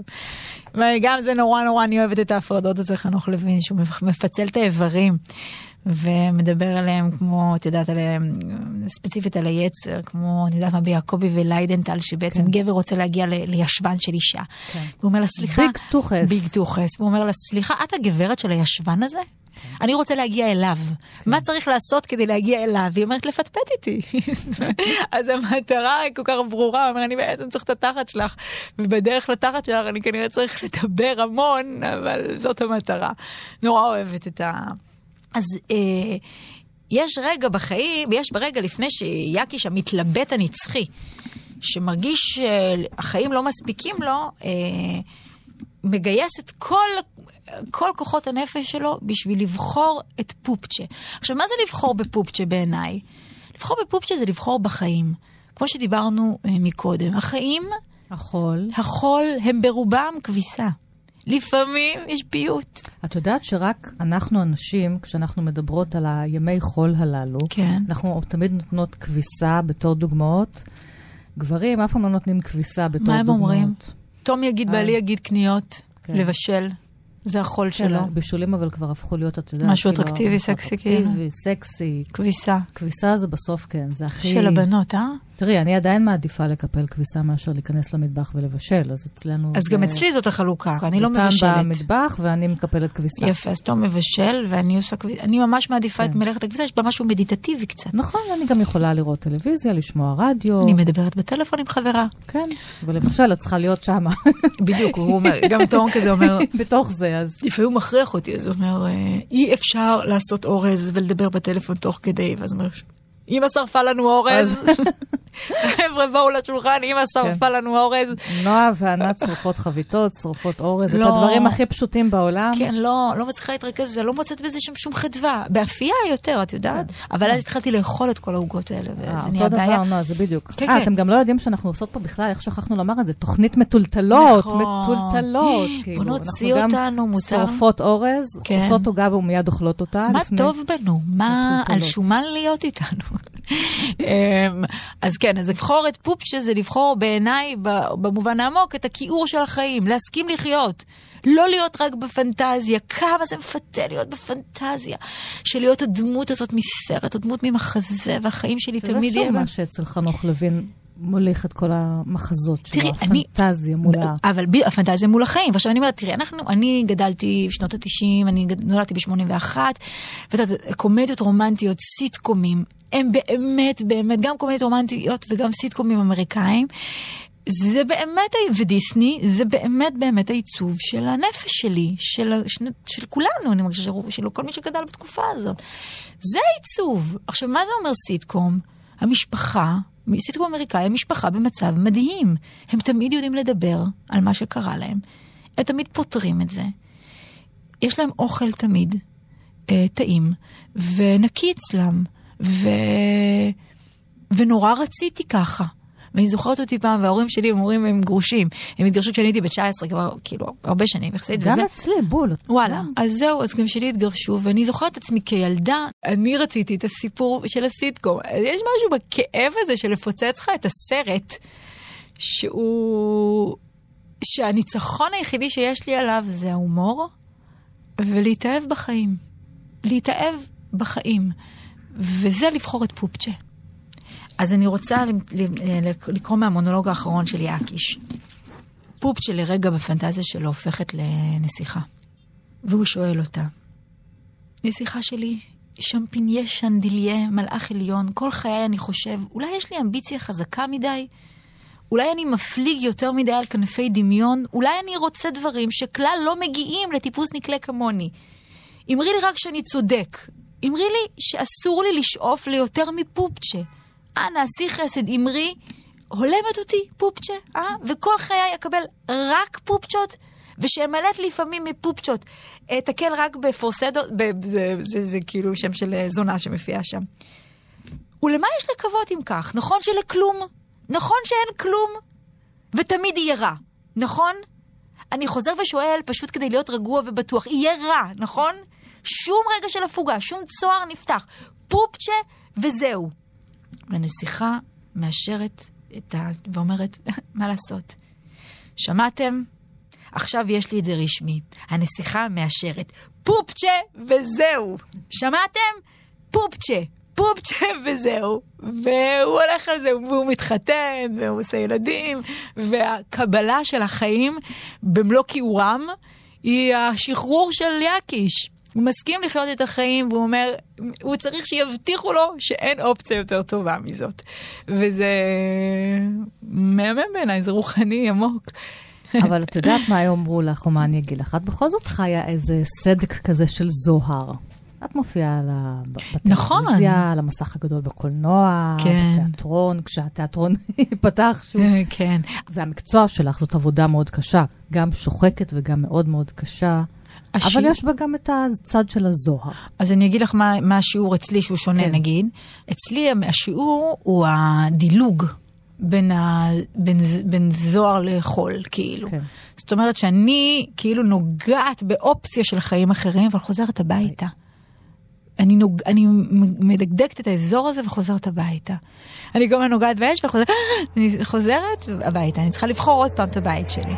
וגם זה נורא נורא, אני אוהבת את ההפרדות אצל חנוך לוין, שהוא מפצל את האיברים. ומדבר עליהם כמו, את יודעת, עליהם, ספציפית על היצר, כמו, אני יודעת מה, ביעקבי וליידנטל, שבעצם כן. גבר רוצה להגיע ל- לישבן של אישה. כן. והוא אומר לה, סליחה, big טוחס. big טוחס. והוא אומר לה, סליחה, את הגברת של הישבן הזה? אני רוצה להגיע אליו. מה צריך לעשות כדי להגיע אליו? היא אומרת, לפטפט איתי. אז המטרה היא כל כך ברורה, אומר, אני בעצם צריך את התחת שלך, ובדרך לתחת שלך אני כנראה צריך לדבר המון, אבל זאת המטרה. נורא אוהבת את ה... אז אה, יש רגע בחיים, יש ברגע לפני שיקיש המתלבט הנצחי, שמרגיש שהחיים לא מספיקים לו, אה, מגייס את כל, כל כוחות הנפש שלו בשביל לבחור את פופצ'ה. עכשיו, מה זה לבחור בפופצ'ה בעיניי? לבחור בפופצ'ה זה לבחור בחיים. כמו שדיברנו אה, מקודם, החיים, החול. החול, הם ברובם כביסה. לפעמים יש פיוט. את יודעת שרק אנחנו הנשים, כשאנחנו מדברות על הימי חול הללו, כן. אנחנו תמיד נותנות כביסה בתור דוגמאות. גברים אף פעם לא נותנים כביסה בתור מה הם דוגמאות. אומרים? תום יגיד, אה. בעלי יגיד קניות, כן. לבשל, זה החול כן, שלו. הבישולים אבל כבר הפכו להיות, את יודעת, משהו כאילו, אטרקטיבי, סקסי, כאילו. אטרקטיבי, סקסי. כביסה. כביסה זה בסוף כן, זה הכי... של הבנות, אה? תראי, אני עדיין מעדיפה לקפל כביסה מאשר להיכנס למטבח ולבשל, אז אצלנו... אז גם אצלי זאת החלוקה, אני לא אותם מבשלת. במטבח ואני מקפלת כביסה. יפה, אז תום מבשל, ואני עושה כביסה. אני ממש מעדיפה את כן. מלאכת הכביסה, יש בה משהו מדיטטיבי קצת. נכון, אני גם יכולה לראות טלוויזיה, לשמוע רדיו. אני מדברת בטלפון עם חברה. כן, ולבשל את צריכה להיות שמה. בדיוק, גם תום כזה אומר, בתוך זה, אז... לפעמים הוא מכריח אותי, אז הוא אומר, אה, אי אפשר לעשות אורז ולדבר בטלפון תוך כדי, ואז הוא אומר, אמא שרפה לנו אורז. חבר'ה, בואו לשולחן, אמא שרפה לנו אורז. נועה וענת שורפות חביתות, שורפות אורז, את לא. הדברים הכי פשוטים בעולם. כן, לא, לא מצליחה להתרכז לא מוצאת בזה שם שום חדווה. באפייה יותר, את יודעת? אבל אז התחלתי לאכול את כל העוגות האלה, כן. אה, וזה נהיה אותו בעיה. דבר, נועה, זה בדיוק. כן, אה, כן. אתם גם לא יודעים שאנחנו עושות פה בכלל, איך שכחנו לומר את זה, תוכנית מטולטלות, נכון. מטולטלות. בוא כאילו. נוציא אנחנו גם אותנו, מותר. שורפות אורז, כן. עושות עוגה ומיד אוכלות אותה. מה טוב בנו? מה על. שומן להיות איתנו? אמ, אז כן, אז לבחור את פופצ'ה זה לבחור בעיניי, במובן העמוק, את הכיעור של החיים, להסכים לחיות. לא להיות רק בפנטזיה, כמה זה מפתה להיות בפנטזיה, של להיות הדמות הזאת מסרט, או דמות ממחזה, והחיים שלי זה תמיד שוב יהיה... מה שאצל חנוך לוין מוליך את כל המחזות שלו, תראי, אני- הפנטזיה מול ה... אבל ב- הפנטזיה מול החיים. ועכשיו אני אומרת, תראי, אנחנו, אני גדלתי בשנות ה-90, אני נולדתי ב-81, ואת יודעת, קומדיות רומנטיות, סיטקומים, הם באמת, באמת, גם קומדיות רומנטיות וגם סיטקומים אמריקאים. זה באמת, ודיסני, זה באמת באמת העיצוב של הנפש שלי, של, של, של כולנו, אני מרגישה של, של כל מי שגדל בתקופה הזאת. זה העיצוב. עכשיו, מה זה אומר סיטקום? המשפחה, סיטקום אמריקאי, המשפחה במצב מדהים. הם תמיד יודעים לדבר על מה שקרה להם. הם תמיד פותרים את זה. יש להם אוכל תמיד אה, טעים, ונקי אצלם, ו... ונורא רציתי ככה. ואני זוכרת אותי פעם, וההורים שלי הם הורים הם גרושים. הם התגרשו כשאני הייתי בת 19, כבר כאילו הרבה שנים יחסית. גם וזה- אצלי, בול. וואלה, אז זהו, אז גם שלי התגרשו, ואני זוכרת את עצמי כילדה, אני רציתי את הסיפור של הסיטקום. יש משהו בכאב הזה של לפוצץ לך את הסרט, שהוא... שהניצחון היחידי שיש לי עליו זה ההומור, ולהתאהב בחיים. להתאהב בחיים. וזה לבחור את פופצ'ה. אז אני רוצה ל- לקרוא מהמונולוג האחרון של יעקיש. פופצ'ה לרגע בפנטזיה שלו הופכת לנסיכה. והוא שואל אותה, נסיכה שלי, שמפיניה שנדיליה, מלאך עליון, כל חיי אני חושב, אולי יש לי אמביציה חזקה מדי? אולי אני מפליג יותר מדי על כנפי דמיון? אולי אני רוצה דברים שכלל לא מגיעים לטיפוס נקלה כמוני? אמרי לי רק שאני צודק. אמרי לי שאסור לי לשאוף ליותר מפופצ'ה. אנא, עשי חסד, אמרי, הולמת אותי פופצ'ה, אה? וכל חיי אקבל רק פופצ'ות, ושאמלט לפעמים מפופצ'ות. אתקל רק בפורסדו, ב- זה, זה, זה כאילו שם של אה, זונה שמופיעה שם. ולמה יש לקוות אם כך? נכון שלכלום? נכון שאין כלום? ותמיד יהיה רע, נכון? אני חוזר ושואל, פשוט כדי להיות רגוע ובטוח, יהיה רע, נכון? שום רגע של הפוגה, שום צוהר נפתח. פופצ'ה וזהו. והנסיכה מאשרת את ה... ואומרת, מה לעשות? שמעתם? עכשיו יש לי את זה רשמי. הנסיכה מאשרת. פופצ'ה וזהו. שמעתם? פופצ'ה. פופצ'ה וזהו. והוא הולך על זה, והוא מתחתן, והוא עושה ילדים, והקבלה של החיים במלוא כיעורם היא השחרור של יקיש. הוא מסכים לחיות את החיים, והוא אומר, הוא צריך שיבטיחו לו שאין אופציה יותר טובה מזאת. וזה מהמם בעיניי, זה רוחני עמוק. אבל את יודעת מה יאמרו לך, או מה אני אגיד לך? את בכל זאת חיה איזה סדק כזה של זוהר. את מופיעה על ה- ב- נכון. בטלוויזיה, על המסך הגדול בקולנוע, כן. בתיאטרון, כשהתיאטרון ייפתח שוב. כן. זה המקצוע שלך, זאת עבודה מאוד קשה. גם שוחקת וגם מאוד מאוד קשה. השיר- אבל יש בה גם את הצד של הזוהר. אז אני אגיד לך מה, מה השיעור אצלי שהוא שונה כן. נגיד. אצלי השיעור הוא הדילוג בין, ה, בין, בין זוהר לחול, כאילו. כן. זאת אומרת שאני כאילו נוגעת באופציה של חיים אחרים, אבל חוזרת הביתה. אני, נוג... אני מדקדקת את האזור הזה וחוזרת הביתה. אני גם נוגעת באש וחוזרת, אני חוזרת הביתה, אני צריכה לבחור עוד פעם את הבית שלי.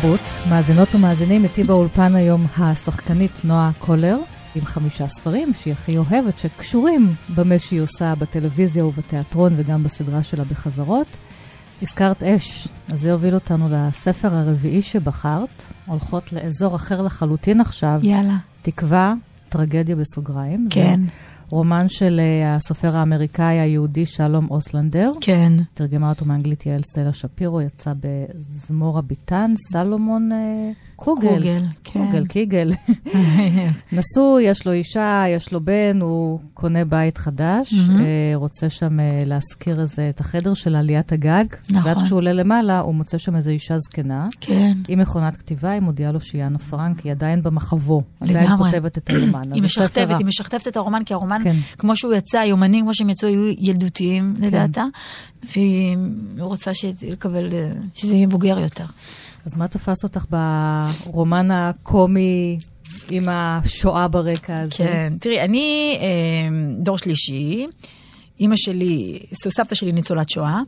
תרבות, מאזינות ומאזינים, איתי באולפן היום השחקנית נועה קולר, עם חמישה ספרים שהיא הכי אוהבת, שקשורים במה שהיא עושה בטלוויזיה ובתיאטרון וגם בסדרה שלה בחזרות. הזכרת אש, אז זה יוביל אותנו לספר הרביעי שבחרת, הולכות לאזור אחר לחלוטין עכשיו, יאללה. תקווה, טרגדיה בסוגריים. כן. זה רומן של אה, הסופר האמריקאי היהודי שלום אוסלנדר. כן. תרגמה אותו מאנגלית יעל סלע שפירו, יצא בזמור הביטן, סלומון אה, קוגל. קוגל, כן. קוגל, קיגל. נשוי, יש לו אישה, יש לו בן, הוא קונה בית חדש. אה, רוצה שם אה, להשכיר איזה, את החדר של עליית הגג. נכון. ואז כשהוא עולה למעלה, הוא מוצא שם איזו אישה זקנה. כן. עם מכונת כתיבה, היא מודיעה לו שהיא אנה פרנק, היא עדיין במחבו. עדיין לגמרי. כותבת את היומן. אז היא משכתבת, היא משכתבת את הרומן, כי הרומן, כן. כמו שהוא יצא, היומנים כמו שהם יצאו, היו ילדותיים לדעתה, והיא רוצה לקבל, אה, שזה יהיה בוגר יותר. אז מה תפס אותך ברומן הקומי עם השואה ברקע הזה? כן, תראי, אני אה, דור שלישי, אימא שלי, סבתא שלי ניצולת שואה,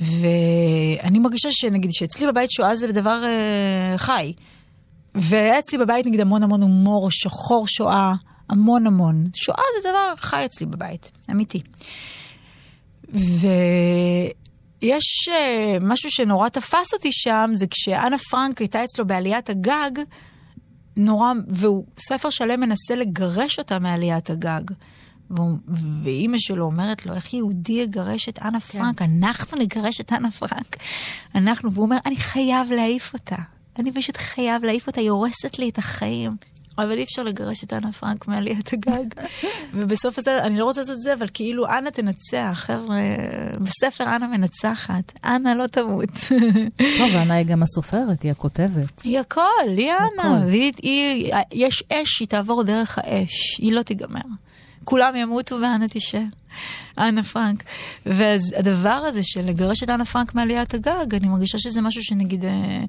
ואני מרגישה שנגיד שאצלי בבית שואה זה דבר אה, חי. והיה אצלי בבית נגיד המון המון הומור, שחור שואה, המון המון. שואה זה דבר חי אצלי בבית, אמיתי. ויש אה, משהו שנורא תפס אותי שם, זה כשאנה פרנק הייתה אצלו בעליית הגג, נורא, והוא ספר שלם מנסה לגרש אותה מעליית הגג. ואימא שלו אומרת לו, איך יהודי יגרש את אנה פרנק? אנחנו נגרש את אנה פרנק. אנחנו, והוא אומר, אני חייב להעיף אותה. אני פשוט חייב להעיף אותה, היא הורסת לי את החיים. אבל אי אפשר לגרש את אנה פרנק מעליית הגג. ובסוף הזה, אני לא רוצה לעשות את זה, אבל כאילו אנה תנצח, חבר'ה, בספר אנה מנצחת. אנה לא תמות. טוב, ואנה היא גם הסופרת, היא הכותבת. היא הכל, היא אנה. והיא, היא, יש אש, היא תעבור דרך האש, היא לא תיגמר. כולם ימותו ואנה תישאר. אנה פרנק. ואז הדבר הזה של לגרש את אנה פרנק מעליית הגג, אני מרגישה שזה משהו שנגיד, אה,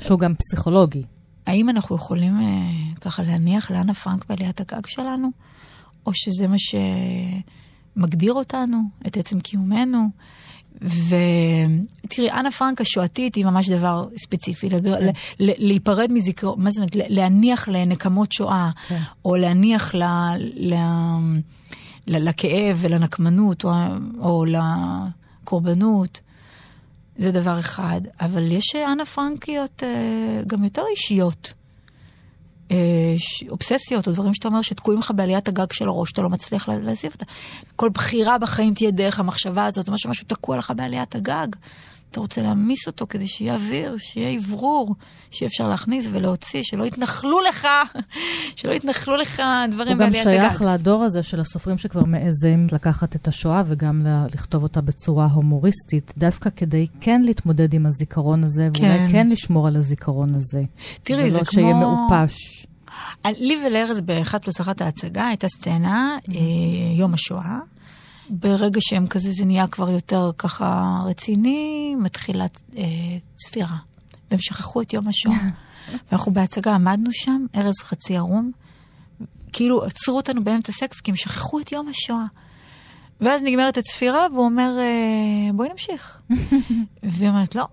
שהוא גם פסיכולוגי. האם אנחנו יכולים אה, ככה להניח לאנה פרנק בעליית הגג שלנו? או שזה מה שמגדיר אותנו, את עצם קיומנו? ותראי, אנה פרנק השואתית היא ממש דבר ספציפי. ל... להיפרד מזיכרון, מה זאת אומרת? להניח לנקמות שואה, כן. או להניח ל... ל... ל... לכאב ולנקמנות, או, או לקורבנות. זה דבר אחד, אבל יש אה, אנה פרנקיות אה, גם יותר אישיות. אה, אובססיות, או דברים שאתה אומר שתקועים לך בעליית הגג של הראש, שאתה לא מצליח לה- להזיב אותה. כל בחירה בחיים תהיה דרך המחשבה הזאת, זה משהו, משהו תקוע לך בעליית הגג. אתה רוצה להעמיס אותו כדי שיהיה אוויר, שיהיה אוורור, שיהיה אפשר להכניס ולהוציא, שלא יתנחלו לך, שלא יתנחלו לך דברים הוא גם בעליית הגג. שייך לדור הזה של הסופרים שכבר מעזים לקחת את השואה וגם לכתוב אותה בצורה הומוריסטית, דווקא כדי כן להתמודד עם הזיכרון הזה, ואולי כן. כן לשמור על הזיכרון הזה. תראי, זה ולא שיהיה כמו- מעופש. לי ולארז באחד פלוס אחת ההצגה הייתה סצנה, אה, יום השואה. ברגע שהם כזה, זה נהיה כבר יותר ככה רציני, מתחילה אה, צפירה. והם שכחו את יום השואה. ואנחנו בהצגה עמדנו שם, ארז חצי ערום, כאילו עצרו אותנו באמצע סקס, כי הם שכחו את יום השואה. ואז נגמרת הצפירה, והוא אומר, אה, בואי נמשיך. והיא אומרת, לא,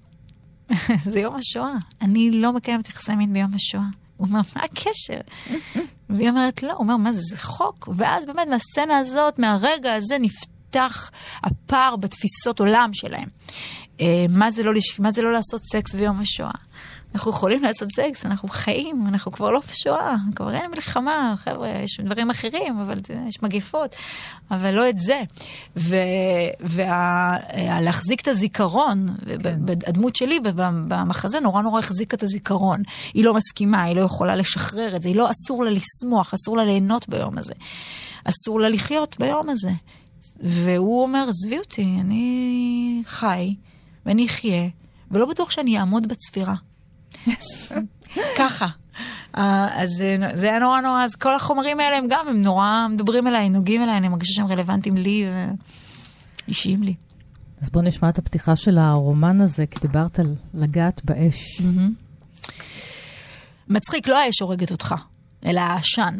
זה יום השואה. אני לא מקיימת יחסי מין ביום השואה. הוא אומר, מה הקשר? והיא אומרת, לא, הוא אומר, מה זה, זה חוק? ואז באמת מהסצנה הזאת, מהרגע הזה, נפתח הפער בתפיסות עולם שלהם. אה, מה זה לא, מה זה לא לעשות סקס ביום השואה? אנחנו יכולים לעשות סקס, אנחנו חיים, אנחנו כבר לא בשואה, כבר אין מלחמה, חבר'ה, יש דברים אחרים, אבל יש מגיפות, אבל לא את זה. ולהחזיק את הזיכרון, כן. הדמות שלי במחזה נורא נורא החזיקה את הזיכרון. היא לא מסכימה, היא לא יכולה לשחרר את זה, היא לא, אסור לה לשמוח, אסור לה ליהנות ביום הזה. אסור לה לחיות ביום הזה. והוא אומר, עזבי אותי, אני חי, ואני אחיה, ולא בטוח שאני אעמוד בצפירה. ככה. אה, אז זה- זה היה נורא נורא, אז כל החומרים האלה הם גם, הם נורא מדברים אליי, נוגעים אליי, אני מרגישה שהם רלוונטיים לי ואישיים לי. אז בואו נשמע את הפתיחה של הרומן הזה, כי דיברת על לגעת באש. מצחיק, לא האש הורגת אותך, אלא העשן.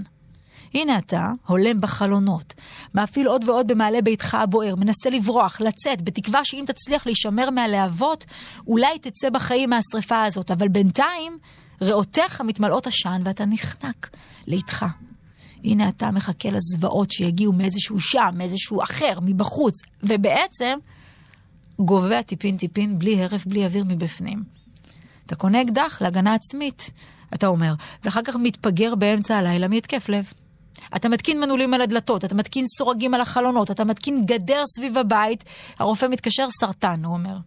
הנה אתה, הולם בחלונות, מאפיל עוד ועוד במעלה ביתך הבוער, מנסה לברוח, לצאת, בתקווה שאם תצליח להישמר מהלהבות, אולי תצא בחיים מהשרפה הזאת, אבל בינתיים, ריאותיך מתמלאות עשן ואתה נחנק לאיתך. הנה אתה מחכה לזוועות שיגיעו מאיזשהו שם, מאיזשהו אחר, מבחוץ, ובעצם גובע טיפין-טיפין, בלי הרף, בלי אוויר מבפנים. אתה קונה אקדח להגנה עצמית, אתה אומר, ואחר כך מתפגר באמצע הלילה מהתקף לב. אתה מתקין מנעולים על הדלתות, אתה מתקין סורגים על החלונות, אתה מתקין גדר סביב הבית, הרופא מתקשר סרטן, הוא אומר.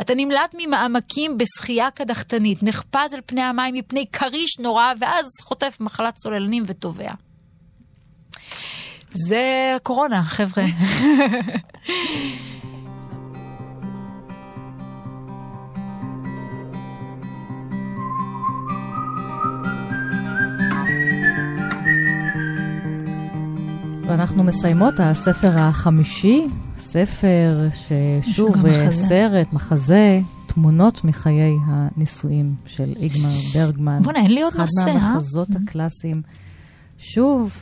אתה נמלט ממעמקים בשחייה קדחתנית, נחפז על פני המים מפני כריש נורא, ואז חוטף מחלת צוללנים וטובע. זה קורונה, חבר'ה. ואנחנו מסיימות, הספר החמישי, ספר ששוב. סרט, מחזה, תמונות מחיי הנישואים של איגמר ברגמן. בוא'נה, אין לי עוד אחד נושא, אה? מהמחזות הקלאסיים. שוב,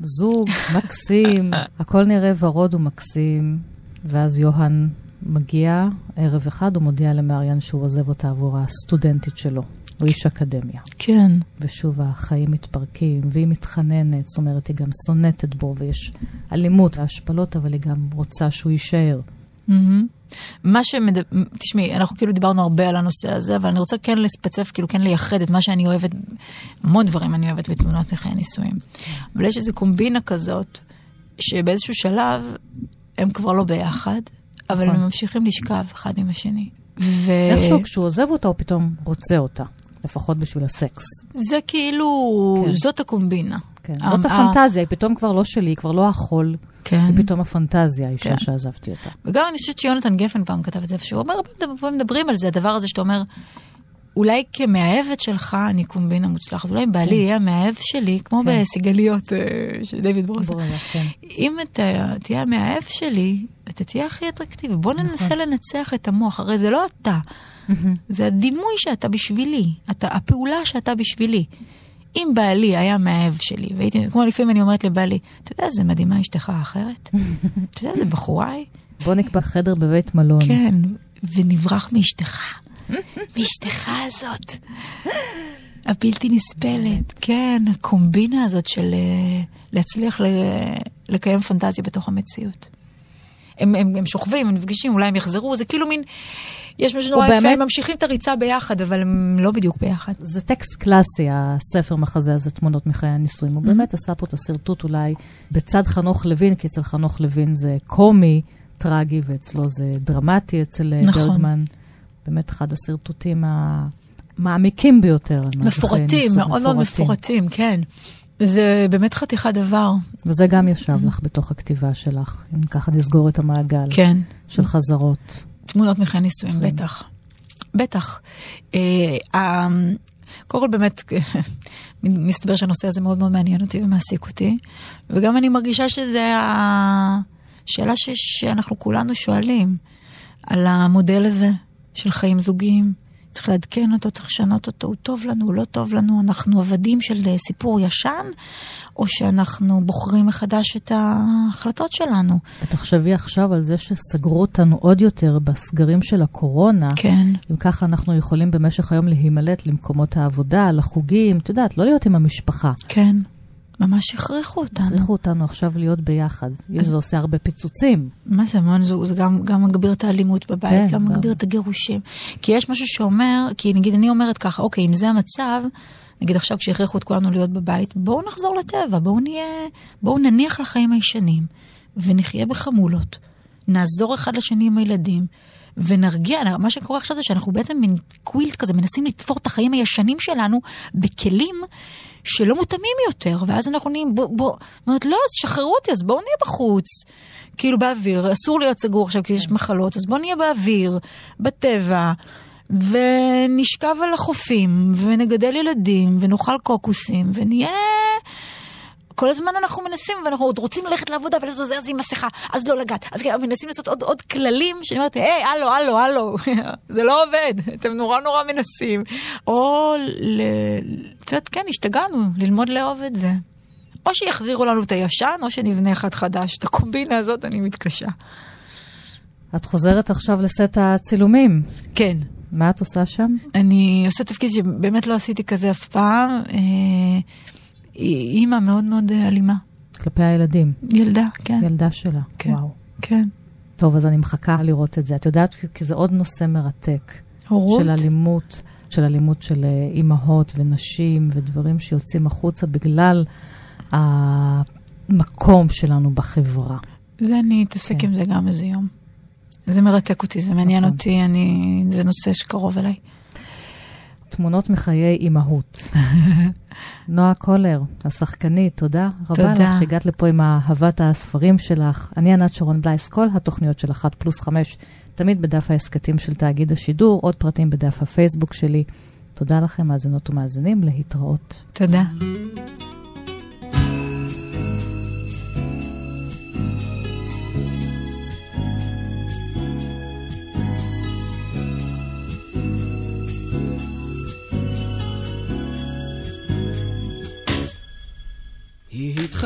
זוג מקסים, הכל נראה ורוד ומקסים, ואז יוהן מגיע ערב אחד, הוא מודיע למריאן שהוא עוזב אותה עבור הסטודנטית שלו. הוא איש אקדמיה. כן. ושוב החיים מתפרקים, והיא מתחננת, זאת אומרת, היא גם סונטת בו, ויש אלימות והשפלות, אבל היא גם רוצה שהוא יישאר. מהמם. מה שמד... תשמעי, אנחנו כאילו דיברנו הרבה על הנושא הזה, אבל אני רוצה כן לספצף, כאילו כן לייחד את מה שאני אוהבת, המון דברים אני אוהבת בתמונות מחיי נישואים. אבל יש איזו קומבינה כזאת, שבאיזשהו שלב הם כבר לא ביחד, אבל נכון. הם ממשיכים לשכב אחד עם השני. ו... איכשהו כשהוא עוזב אותה, הוא פתאום רוצה אותה, לפחות בשביל הסקס. זה כאילו, כן. זאת הקומבינה. כן, ה- זאת ה- הפנטזיה, היא פתאום כבר לא שלי, היא כבר לא החול, כן. היא פתאום הפנטזיה, האישה כן. שעזבתי אותה. וגם אני חושבת שיונתן גפן פעם כתב את זה איפשהו, הוא אומר, הרבה פעמים מדברים על זה, הדבר הזה שאתה אומר, אולי כמאהבת שלך אני קומבינה מוצלחת, אולי בעלי יהיה המאהב שלי, כמו כן. בסיגליות אה, של דיוויד. ברור, כן. אם אתה תהיה המאהב שלי, אתה תהיה הכי אטרקטיבי. בוא נכון. ננסה לנצח את המוח, הרי זה לא אתה, זה הדימוי שאתה בשבילי, אתה, הפעולה שאתה בשבילי. אם בעלי היה מאהב שלי, והייתי, כמו לפעמים אני אומרת לבעלי, אתה יודע איזה מדהימה אשתך האחרת? אתה יודע איזה בחורה היא? בוא נקבע חדר בבית מלון. כן, ונברח מאשתך. מאשתך הזאת. הבלתי נסבלת, כן, הקומבינה הזאת של אה, להצליח ל- לקיים פנטזיה בתוך המציאות. הם, הם, הם שוכבים, הם נפגשים, אולי הם יחזרו, זה כאילו מין, יש משהו נורא יפה, הם ממשיכים את הריצה ביחד, אבל הם לא בדיוק ביחד. זה טקסט קלאסי, הספר מחזה הזה, תמונות מחיי הנישואים. הוא באמת עשה פה את השרטוט אולי בצד חנוך לוין, כי אצל חנוך לוין זה קומי, טרגי, ואצלו זה דרמטי, אצל אה, נכון. ברגמן. באמת אחד השרטוטים המעמיקים ביותר. מפורטים, מאוד מאוד מפורטים, כן. זה באמת חתיכת דבר, וזה גם ישב לך בתוך הכתיבה שלך, אם ככה נסגור את המעגל כן. של חזרות. תמונות מחיי נישואים, כן. בטח. בטח. אה, קודם כל באמת, מסתבר שהנושא הזה מאוד מאוד מעניין אותי ומעסיק אותי, וגם אני מרגישה שזה השאלה ש- שאנחנו כולנו שואלים, על המודל הזה של חיים זוגיים. צריך לעדכן אותו, צריך לשנות אותו, הוא טוב לנו, הוא לא טוב לנו, אנחנו עבדים של אה, סיפור ישן, או שאנחנו בוחרים מחדש את ההחלטות שלנו. ותחשבי עכשיו על זה שסגרו אותנו עוד יותר בסגרים של הקורונה. כן. אם ככה אנחנו יכולים במשך היום להימלט למקומות העבודה, לחוגים, את יודעת, לא להיות עם המשפחה. כן, ממש הכריחו אותנו. הכריחו אותנו עכשיו להיות ביחד. זה עושה הרבה פיצוצים. מה זה המון זוג? זה גם, גם מגביר את האלימות בבית, כן, גם גם. מגביר את הגירושים. כי יש משהו שאומר, כי נגיד אני אומרת ככה, אוקיי, אם זה המצב, נגיד עכשיו כשהכריחו את כולנו להיות בבית, בואו נחזור לטבע, בואו נהיה, בואו נניח לחיים הישנים, ונחיה בחמולות. נעזור אחד לשני עם הילדים, ונרגיע, מה שקורה עכשיו זה שאנחנו בעצם מין קווילט כזה, מנסים לתפור את החיים הישנים שלנו בכלים שלא מותאמים יותר, ואז אנחנו נהיים, בוא, בוא, אומרת, לא, אז שחררו אותי, אז בואו נהיה בחוץ. כאילו באוויר, אסור להיות סגור עכשיו כי יש מחלות, אז בואו נהיה באוויר, בטבע, ונשכב על החופים, ונגדל ילדים, ונאכל קוקוסים, ונהיה... כל הזמן אנחנו מנסים, ואנחנו עוד רוצים ללכת לעבודה, ולעשות זה, אז עם מסכה, אז לא לגעת. אז כן, מנסים לעשות עוד, עוד כללים, שאני אומרת, היי, הלו, הלו, הלו, זה לא עובד, אתם נורא נורא מנסים. או, ל... יודעת, כן, השתגענו, ללמוד לאהוב את זה. או שיחזירו לנו את הישן, או שנבנה אחד חדש. את הקומבינה הזאת אני מתקשה. את חוזרת עכשיו לסט הצילומים. כן. מה את עושה שם? אני עושה תפקיד שבאמת לא עשיתי כזה אף פעם. אה, היא אימא מאוד מאוד אה, אלימה. כלפי הילדים. ילדה, כן. ילדה שלה. כן. וואו. כן. טוב, אז אני מחכה לראות את זה. את יודעת, כי זה עוד נושא מרתק. הורות? של אלימות, של אלימות של אה, אימהות ונשים ודברים שיוצאים החוצה בגלל המקום שלנו בחברה. זה אני אתעסק כן. עם זה גם איזה יום. זה מרתק אותי, זה מעניין נכון. אותי, אני... זה נושא שקרוב אליי. תמונות מחיי אימהות. נועה קולר, השחקנית, תודה רבה תודה. לך שהגעת לפה עם אהבת הספרים שלך. אני ענת שרון בלייס, כל התוכניות של אחת פלוס חמש, תמיד בדף ההסכתים של תאגיד השידור, עוד פרטים בדף הפייסבוק שלי. תודה לכם, מאזינות ומאזינים, להתראות. תודה.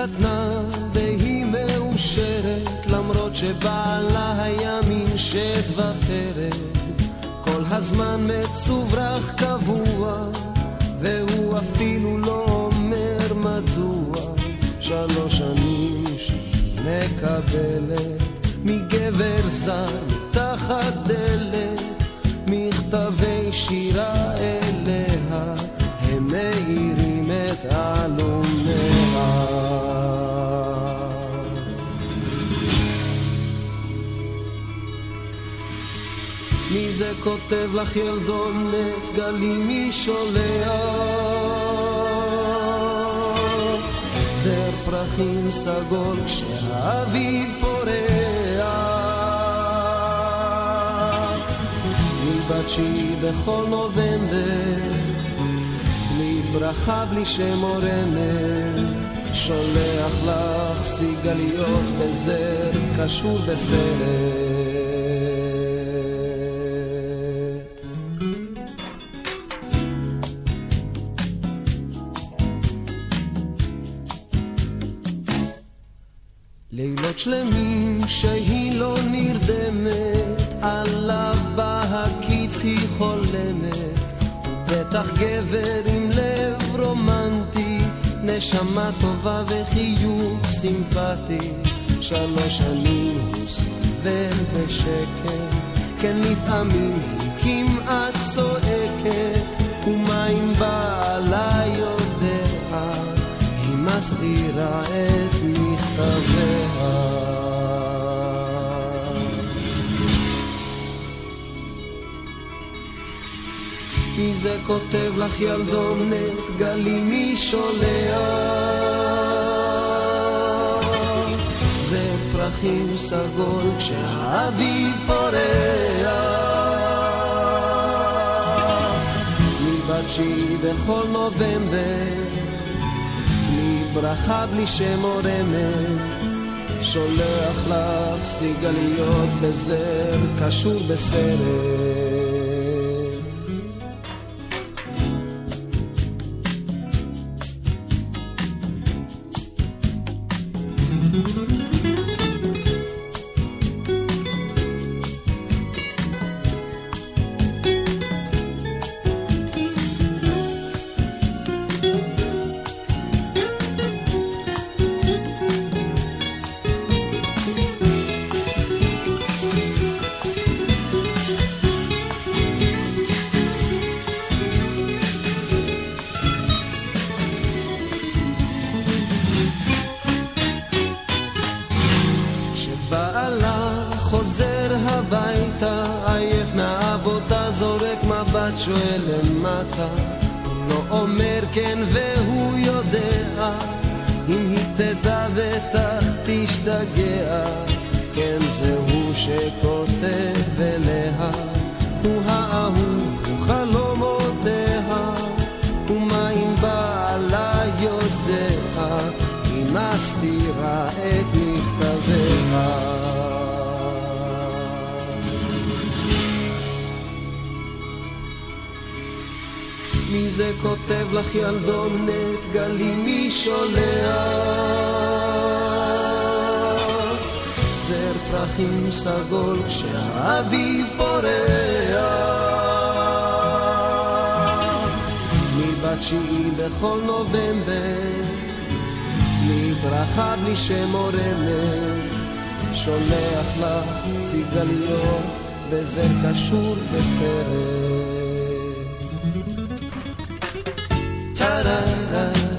התחתנה והיא מאושרת למרות שבעלה היה מין שד ופרד כל הזמן מצוברח קבוע והוא אפילו לא אומר מדוע. שלוש שנים שהיא מקבלת מגבר זר מתחת דלת מכתבי שירה אליה הם מאירים את עלומיה זה כותב לך ילדונת גלים מי שולח זר פרחים סגול כשהאביב פורח מבת שהיא בכל נובמבר בלי ברכה בלי שם או רמז שולח לך סיגליות בזר קשור בסרט לילות שלמים שהיא לא נרדמת, עליו בהקיץ היא חולמת. בטח גבר עם לב רומנטי, נשמה טובה וחיוך סימפטי. שלוש שנים הוא סובל בשקט, כן לפעמים היא כמעט צועקת, ומה אם בעלה יודע? היא מסתירה את מכתביה. מי זה כותב לך ילדונת, גלים מי שולח? זה פרחים סגול כשהאביב פורח. מבת שהיא בכל נובמבר ברכה, בלי שם או רמז, שולח לך סיגליות בזר, קשור בסרט. שואל למטה. הוא לא אומר כן והוא יודע, אם היא תדע בטח תשתגע. כן, זה הוא שכותב זה כותב לך ילדונת גלי מי שולח זר פרחים סגול כשהאביב פורח בתשיעי בכל נובמבר בלי ברכה בלי שם או רמז שולח לך סיגליות בזר קשור בסרט da, da, da.